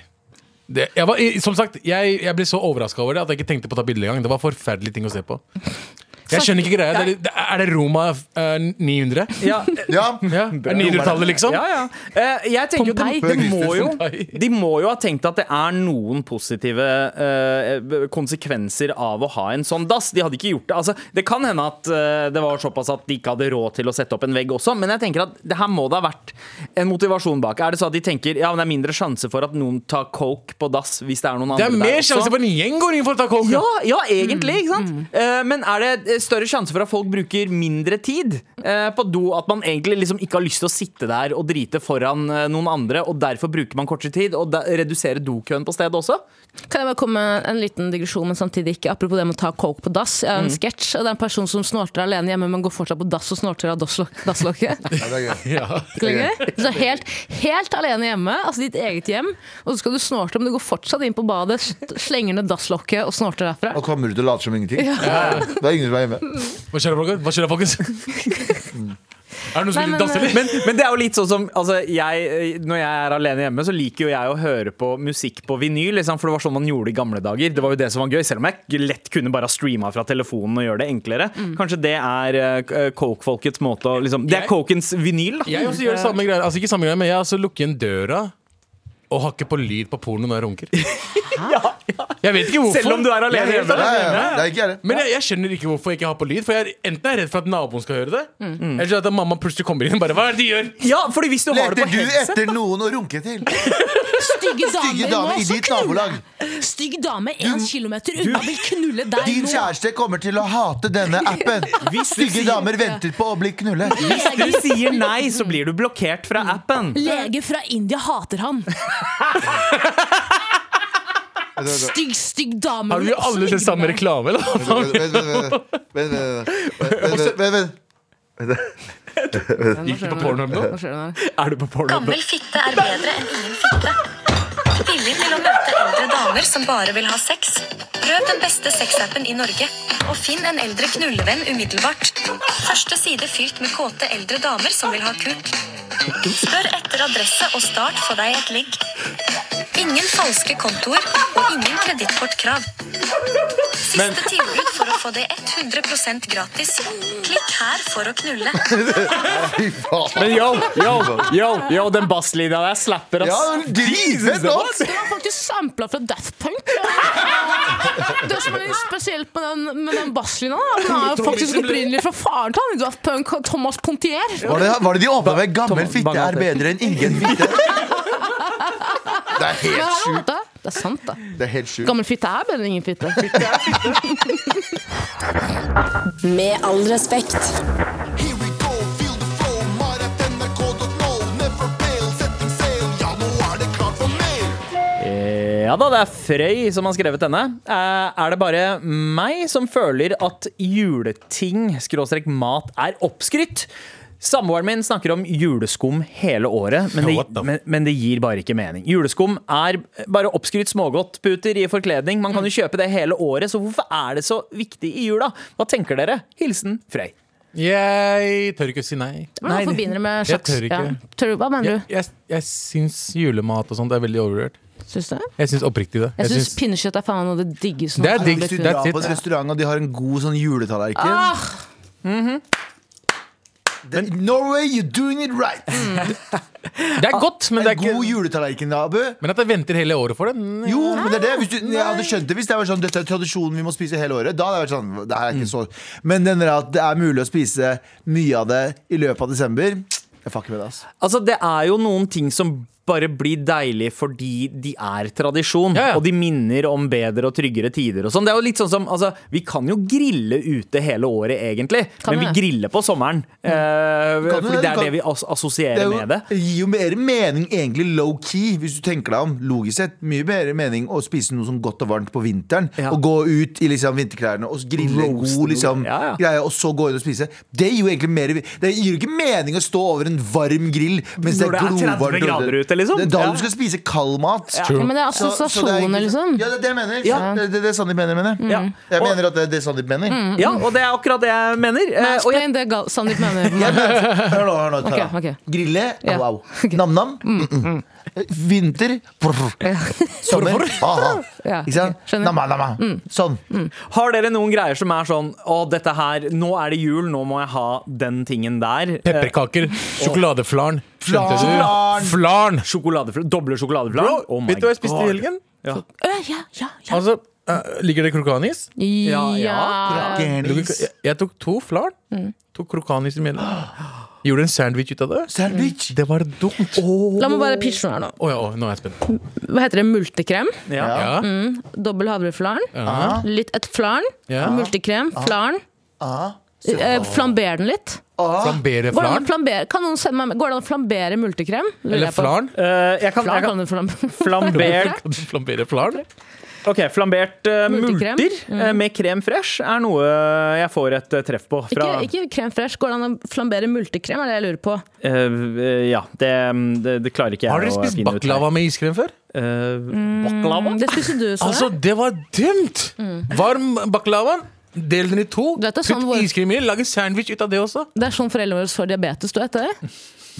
Det, jeg var, som sagt, jeg, jeg ble så overraska over det at jeg ikke tenkte på å ta bilde engang. Det var forferdelige ting å se på. Jeg skjønner ikke greia. Det er, det- er det Roma uh, 900? Ja. Ja. Ja, er 900-tallet, liksom? Ja, ja. Uh, jeg tenker jo de, de, må jo, de må jo ha tenkt at det er noen positive uh, konsekvenser av å ha en sånn dass. De hadde ikke gjort det. Altså, det kan hende at eh, det var såpass at de ikke hadde råd til å sette opp en vegg også, men jeg tenker at det her må det ha vært en motivasjon bak. Er det så at de tenker ja, men det er mindre sjanse for at noen tar coke på dass hvis det er noen andre der også? Det er mer sjanse for en gjeng går inn for å ta coke. Ja, ja, egentlig. ikke sant? Eh, men er det større sjanse for at folk bruker mindre tid eh, på do? At man egentlig liksom ikke har lyst til å sitte der og drite foran eh, noen andre, og derfor bruker man kortere tid, og da, redusere dokøen på stedet også? Kan jeg bare komme med en liten digresjon, men samtidig ikke apropos det med å ta coke på dass. Jeg har en sketsj, og det er en person som snorter alene hjemme, men går fortsatt på dass og snorter av dasslok- dasslokket. Ja, er. Ja. Så helt, helt alene hjemme, altså ditt eget hjem, og så skal du snorte, men du går fortsatt inn på badet, slenger ned dasslokket og snorter derfra. Og kommer ut og later som ingenting. Det er ingen som er hjemme. Hva skjer da, folkens? Hva skjer da, folkens? Er det noen som Nei, vil men, danse, eller? Men, men det er jo litt sånn som altså, jeg, eh, Når jeg er alene hjemme, så liker jo jeg å høre på musikk på vinyl. Liksom, for det var sånn man gjorde i gamle dager. Det var jo det som var gøy Selv om jeg lett kunne bare streama fra telefonen og gjøre det enklere. Kanskje det er uh, coke-folkets måte å liksom, Det er Jeg- cokens vinyl, da. Jeg også gjør det samme greier. Altså ikke samme greier, men jeg også lukker igjen døra og hakke på lyd på porno når jeg runker. Jeg vet ikke hvorfor. Selv om du er alene Jeg hjemme. Ja, ja, ja. Det er ikke jeg det. Men jeg, jeg skjønner ikke hvorfor jeg ikke har på lyd. For jeg er enten er jeg redd for at naboen skal høre det, eller så at mamma plutselig kommer inn og bare Hva er det de gjør? Ja, fordi hvis du har det Leter på du headset etter noen å runke til? Stygge Stygge damer damer i også ditt knulle! nabolag. Stygg dame én kilometer unna vil knulle deg Din nå! kjæreste kommer til å hate denne appen. Stygge damer venter på å bli knullet. Hvis du sier nei, så blir du blokkert fra appen. Lege fra India hater han. Stygg, stygg dame. Har du alle sett samme reklame, eller? Vent, vent, vent, vent, vent. Gikk du på Pornhub nå? Er du på porno? Gammel fitte er bedre enn ingen fitte. Villig til å møte eldre damer som bare vil ha sex? Prøv den beste sexappen i Norge, og finn en eldre knullevenn umiddelbart. Første side fylt med kåte eldre damer som vil ha kuk. Spør etter adresse og start for deg et ligg. Ingen falske kontoer og ingen kredittkortkrav. Siste tilbud for å få det 100% gratis. Klikk her for å knulle. Fy faen. Men yo, yo, yo, yo den basslinja der slapper, Ja, ass. dritfett låt! Det var faktisk sampla fra Death Punk. Det som er litt spesielt med den, med den basslinja, den er jo faktisk opprinnelig fra faren til han i Daft Punk, Thomas Pontier. Var det, var det de åpna med 'gammel fitte er bedre enn ingen fitte'? Det er helt sjukt. det, er sant, da. Det er helt sjukt. Gammel fitte er bedre enn ingen fitte. Med all respekt. Ja da, det er Frøy som har skrevet denne. Eh, Er det bare meg som føler at juleting, skråstrek mat, er oppskrytt? Samboeren min snakker om juleskum hele året, men det, men, men det gir bare ikke mening. Juleskum er bare oppskrytt smågodtputer i forkledning. Man kan jo kjøpe det hele året, så hvorfor er det så viktig i jula? Hva tenker dere? Hilsen Frøy. Jeg tør ikke si nei. Hva forbinder det med jeg tør ikke. Ja. Tør du, Hva mener Jeg, du? jeg, jeg syns julemat og sånt er veldig overvurdert. Syns du? Jeg syns oppriktig det. Jeg Jeg syns pinnekjøtt er faen noe det diggeste Det er digg. Hvis du drar på en restaurant og de har en god sånn juletallerken Ah, Det- Norway, you're doing it right! det er godt, men det En er god ikke juletallerken, Abu. Men at jeg venter hele året for det? mm, Jo, men det er det. Hvis du, jeg hadde skjønt det hvis det var sånn Dette er tradisjonen vi må spise hele året. Da hadde jeg vært sånn det her er ikke så Men den der at det er mulig å spise mye av det i løpet av desember Jeg fucker med det, altså. Altså, det er jo noen ting som bare blir deilig fordi de er tradisjon, Ja, ja. og de minner om bedre og tryggere tider og sånn. Det er jo litt sånn som, altså, Vi kan jo grille ute hele året, egentlig, Kan men vi griller på sommeren. Mm. Uh, fordi det? det er kan. det vi as assosierer det jo, med det. det gir jo mer mening egentlig low-key, hvis du tenker deg om. Logisk sett. Mye mer mening å spise noe som godt og varmt på vinteren. Ja. Og gå ut i liksom vinterklærne og grille Roaste god liksom. Greie, og så gå inn og spise. Det gir jo egentlig mer Det gir jo ikke mening å stå over en varm grill mens Når det er 30 glovarmt grader liksom. Det er da Ja. du skal spise kald mat. ja, men det er det er assosiasjoner, liksom. Ja, det er det jeg mener. Ja. Det, det, det er Sandeep mener, mener. Ja. Jeg Og- mener at det er det Sandeep mener. Ja, og det er akkurat det jeg mener. Eh, og jeg, Mansplain, det Sandeep mener. Hør nå, hør nå. Okay, Ok, ok. Grille, wow. Nam-nam. mm, mm. Vinter. brr. Sommer. aha. Ja, Ikke sant? skjønner. Nama, nama. Sånn. har dere noen greier som er sånn Å, dette her, nå er det jul, nå må jeg ha den tingen der. Eh, Pepperkaker. Sjokoladeflarn. Skjønte Flarn. du? Flarn! Sjokoladefl doble sjokoladeflarn. Bro, Oh vet du hva jeg spiste God. i helgen? Ja. Øh, ja, ja, ja. Altså, eh, Ligger det krokanis? Ja, ja. Jeg, jeg tok to flarn. Tok krokanis i Gjorde en sandwich ut av det. Sandwich. Det var dumt. La meg bare pitche noe her nå. Oh, ja, oh, nå er jeg spent. Hva heter det? Multekrem? Ja. Ja. Dobbel havreflarn? Ja. Litt et flarn? Ja. Multekrem? Flarn? Ah. Eh, Flamber den litt? Flambere Går det flarn. flambere, kan noen sende meg, går det an å flambere multekrem? Eller flarn. Uh, jeg kan, Flarn jeg kan kan du flam flambert du flambere flarn? Ok, Flambert uh, multer eh, med krem fresh er noe jeg får et eh, treff på. Fra, Ikke, ikke krem fresh. Går det an å flambere multekrem? Er det jeg lurer på. Uh, eh, ja, det, det, det klarer ikke jeg Har dere å spist finne ut. her. baklava med iskrem før? Uh, baklava? Det spiser du, så Altså, det var dumt! Varm baklavaen. Del den i to. Det er sånn hvor- iskrem i. Lag sandwich ut av det også. Det er sånn foreldrene våre får diabetes. Du vet det?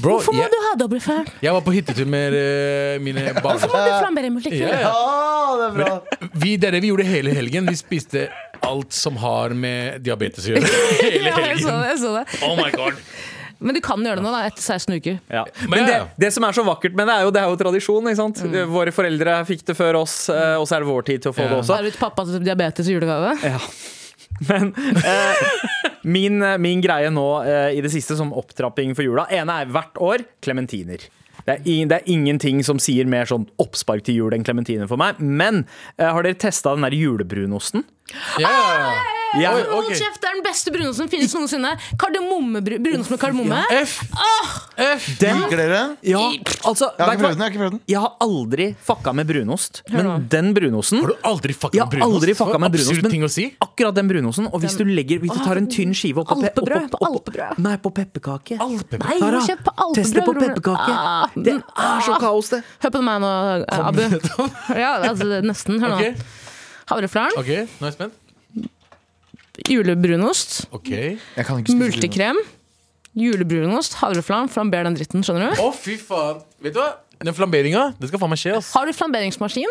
Bro, Hvorfor må jeg, du ha dobbel flarn? jeg var på hyttetur med uh, mine barn. Hvorfor må du flambere multekrem? Ja, ja. Ah, det er bra. Vi, det er det vi gjorde hele helgen. Vi spiste alt som har med diabetes å gjøre. Hele Ja, jeg så det, jeg så det. Oh my god. Men du kan gjøre det nå, da, etter 16 uker. Ja. Men Men det, det som er så vakkert med det, er jo, det er jo tradisjon. Ikke sant? Våre foreldre fikk det før oss, eh, og så er det vår tid til å få Ja. det også. Så er det pappa til diabetes i julegave. Ja. Men eh, min, min greie nå eh, i det siste som opptrapping for jula ene er hvert år klementiner. Det er, det er ingenting som sier mer sånn oppspark til jul enn klementiner for meg. Men eh, har dere testa den der julebrunosten? Ja. Jeg, Oi, Hold ok. kjeft, det er den beste brunosten som finnes noensinne. Kardemommebru- Brunost med kardemomme. F. F. den, Liker dere? ja, altså, Jeg har prøvd. Jeg har ikke prøvd den. Jeg har aldri fucka med brunost, men den brunosten Har du aldri fucka Jeg med har brunost? aldri fucka med brunost, men- ting å si. Akkurat den brunosten. Og hvis du legger Hvis du tar en tynn skive oppå pe- Alpebrød, Opp, opp, opp. Nei, på pepperkake. Nei, kjøp på alpebrød. Test det på pepperkake. Ah, Det er så ah. kaos, det. Hør på meg nå, Abu. Ja, altså, nesten. Hør nå. Okay. Havreflaren. Okay, nå er jeg spent. Julebrunost, Okay. Jeg kan ikke spise multekrem, julebrunost, havreflam, Flamber den dritten, skjønner du? Å, fy faen. Vet du hva? Den flamberinga, det skal faen meg skje, ass. Har du flamberingsmaskin?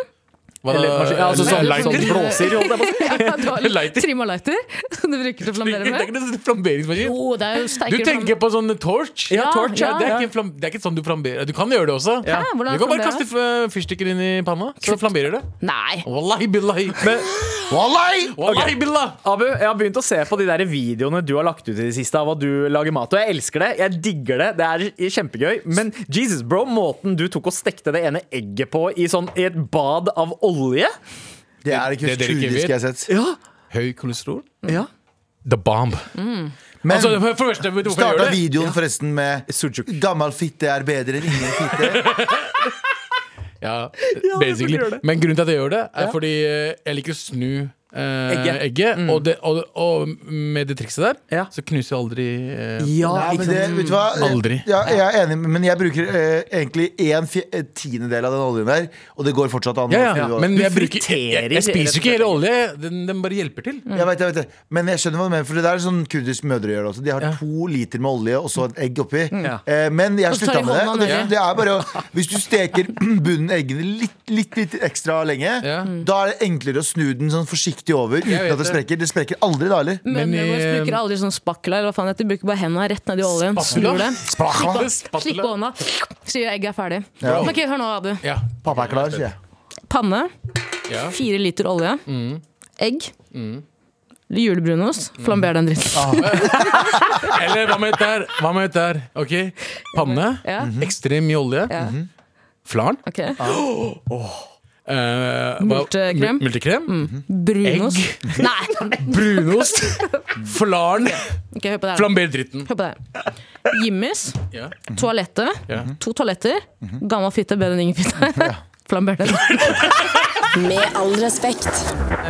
Hva? Eller, ja, altså, sånn, Lighter? sånn blåser, holdt jeg på å si. Trimma lighter som du bruker til å flambere Det er ikke noe flamberingsmaskin. Jo, det er jo Du tenker på sånn torch? Ja, torch, ja. Det er, ikke, flam det er ikke sånn du flamberer. Du kan gjøre det også. Ja. Hæ, Du kan bare kaste fyrstikker inn i panna, så flamberer det. Nei. Wallahi billahi. Wallahi! Wallahi billah. Abu, jeg har begynt å se på de der videoene du har lagt ut i det siste av hva du lager mat. Og jeg elsker det. Jeg digger det. Det er kjempegøy. Men Jesus, bro, måten du tok og stekte det ene egget på i, sånn, i et bad av olje Det er ikke Det dere ikke jeg har sett. Ja. Høy kolesterol. ja. The bomb. Men Altså, for første, starta videoen ja. forresten med Sujuk. 'Gammel fitte er bedre enn ingen fitte'. Ja, Ja, basically. det? Men grunnen til at jeg gjør det, er fordi eh, jeg liker å snu eh, Egget. egget. Mm. Og, det, og, og med det trikset der, Ja. så knuser jeg aldri eh, Ja, Nei, ikke men det, sant? vet du hva? Aldri. Ja, jeg er enig, men jeg bruker eh, egentlig en fje- eh, tiendedel av den oljen der, og det går fortsatt an. Ja, ja. Men jeg, bruker, jeg, friterer, jeg spiser ikke hele olje. Den, den bare hjelper til. Jeg vet, jeg vet det. Men jeg skjønner hva du mener, for det der er sånn kurdisk mødre gjør det også. De har Ja. to liter med olje og så et egg oppi. Ja. Eh, men jeg har Og så tar slutta de med det. hånda Og det, det er bare å, hvis du steker bunnen av eggene litt, litt, litt ekstra lenge, Ja. da er det enklere å snu den sånn forsiktig over uten at det sprekker. Det sprekker aldri da, eller? Men våre bruker aldri sånn spakler. Eller hva faen heter. De bruker bare hendene rett ned i oljen. Spatula? Spatula. Slipp på hånda. Sier egget er ferdig. Ja. Ok, Hør nå, Abu. Ja. Pappa er klar, sier jeg. Panne. ja. Fire liter olje. Mm. Egg. Julebrunost. Flamber den dritten. Ah. Eller hva med dette her? Hva med dette her? Ok, Panne. Ja. Ekstremt mye olje. Ja. Flaren. Okay. Ah. Eh, hva- Multekrem. multekrem. Mm. Brunost. Egg. Nei! Brunost. Flarn. Okay. Flamber dritten. Hør på det. Jimmis. Ja. Toalettet. Yeah. To toaletter. Gammel fitte, bedre enn ingen fitte. Flamber den. Med all respekt.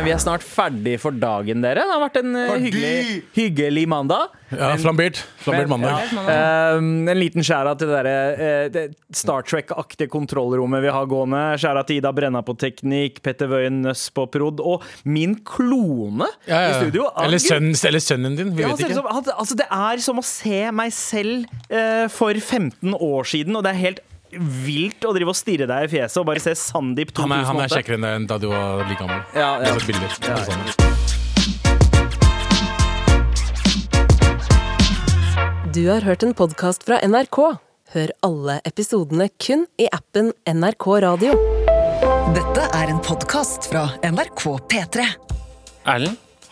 Vi er snart ferdig for dagen, dere. Det har vært en eh, hyggelig, hyggelig mandag. Ja, flambert. Flambert mandag. ja. Um, en liten skjæra til det, der, uh, det Star Trek-aktige kontrollrommet vi har gående. Skjæra til Ida Brenna på teknikk, Petter Wøien Nøss på prod. Og min klone Ja, ja. i studio. Eller, sønnen, eller sønnen din. Vi Ja, vet altså, ikke. som, han- altså, det er som å se meg selv eh, for 15 år siden, og det er helt vilt å drive og stirre deg i fjeset og bare se Sandeep 2008. Han er, han er kjekkere enn da du var like gammel. Ja, ja. Det sett bilder. Ja, og sånn. Du har hørt en podkast fra NRK. Hør alle episodene kun i appen NRK Radio. Dette er en podkast fra NRK P3. Erlend,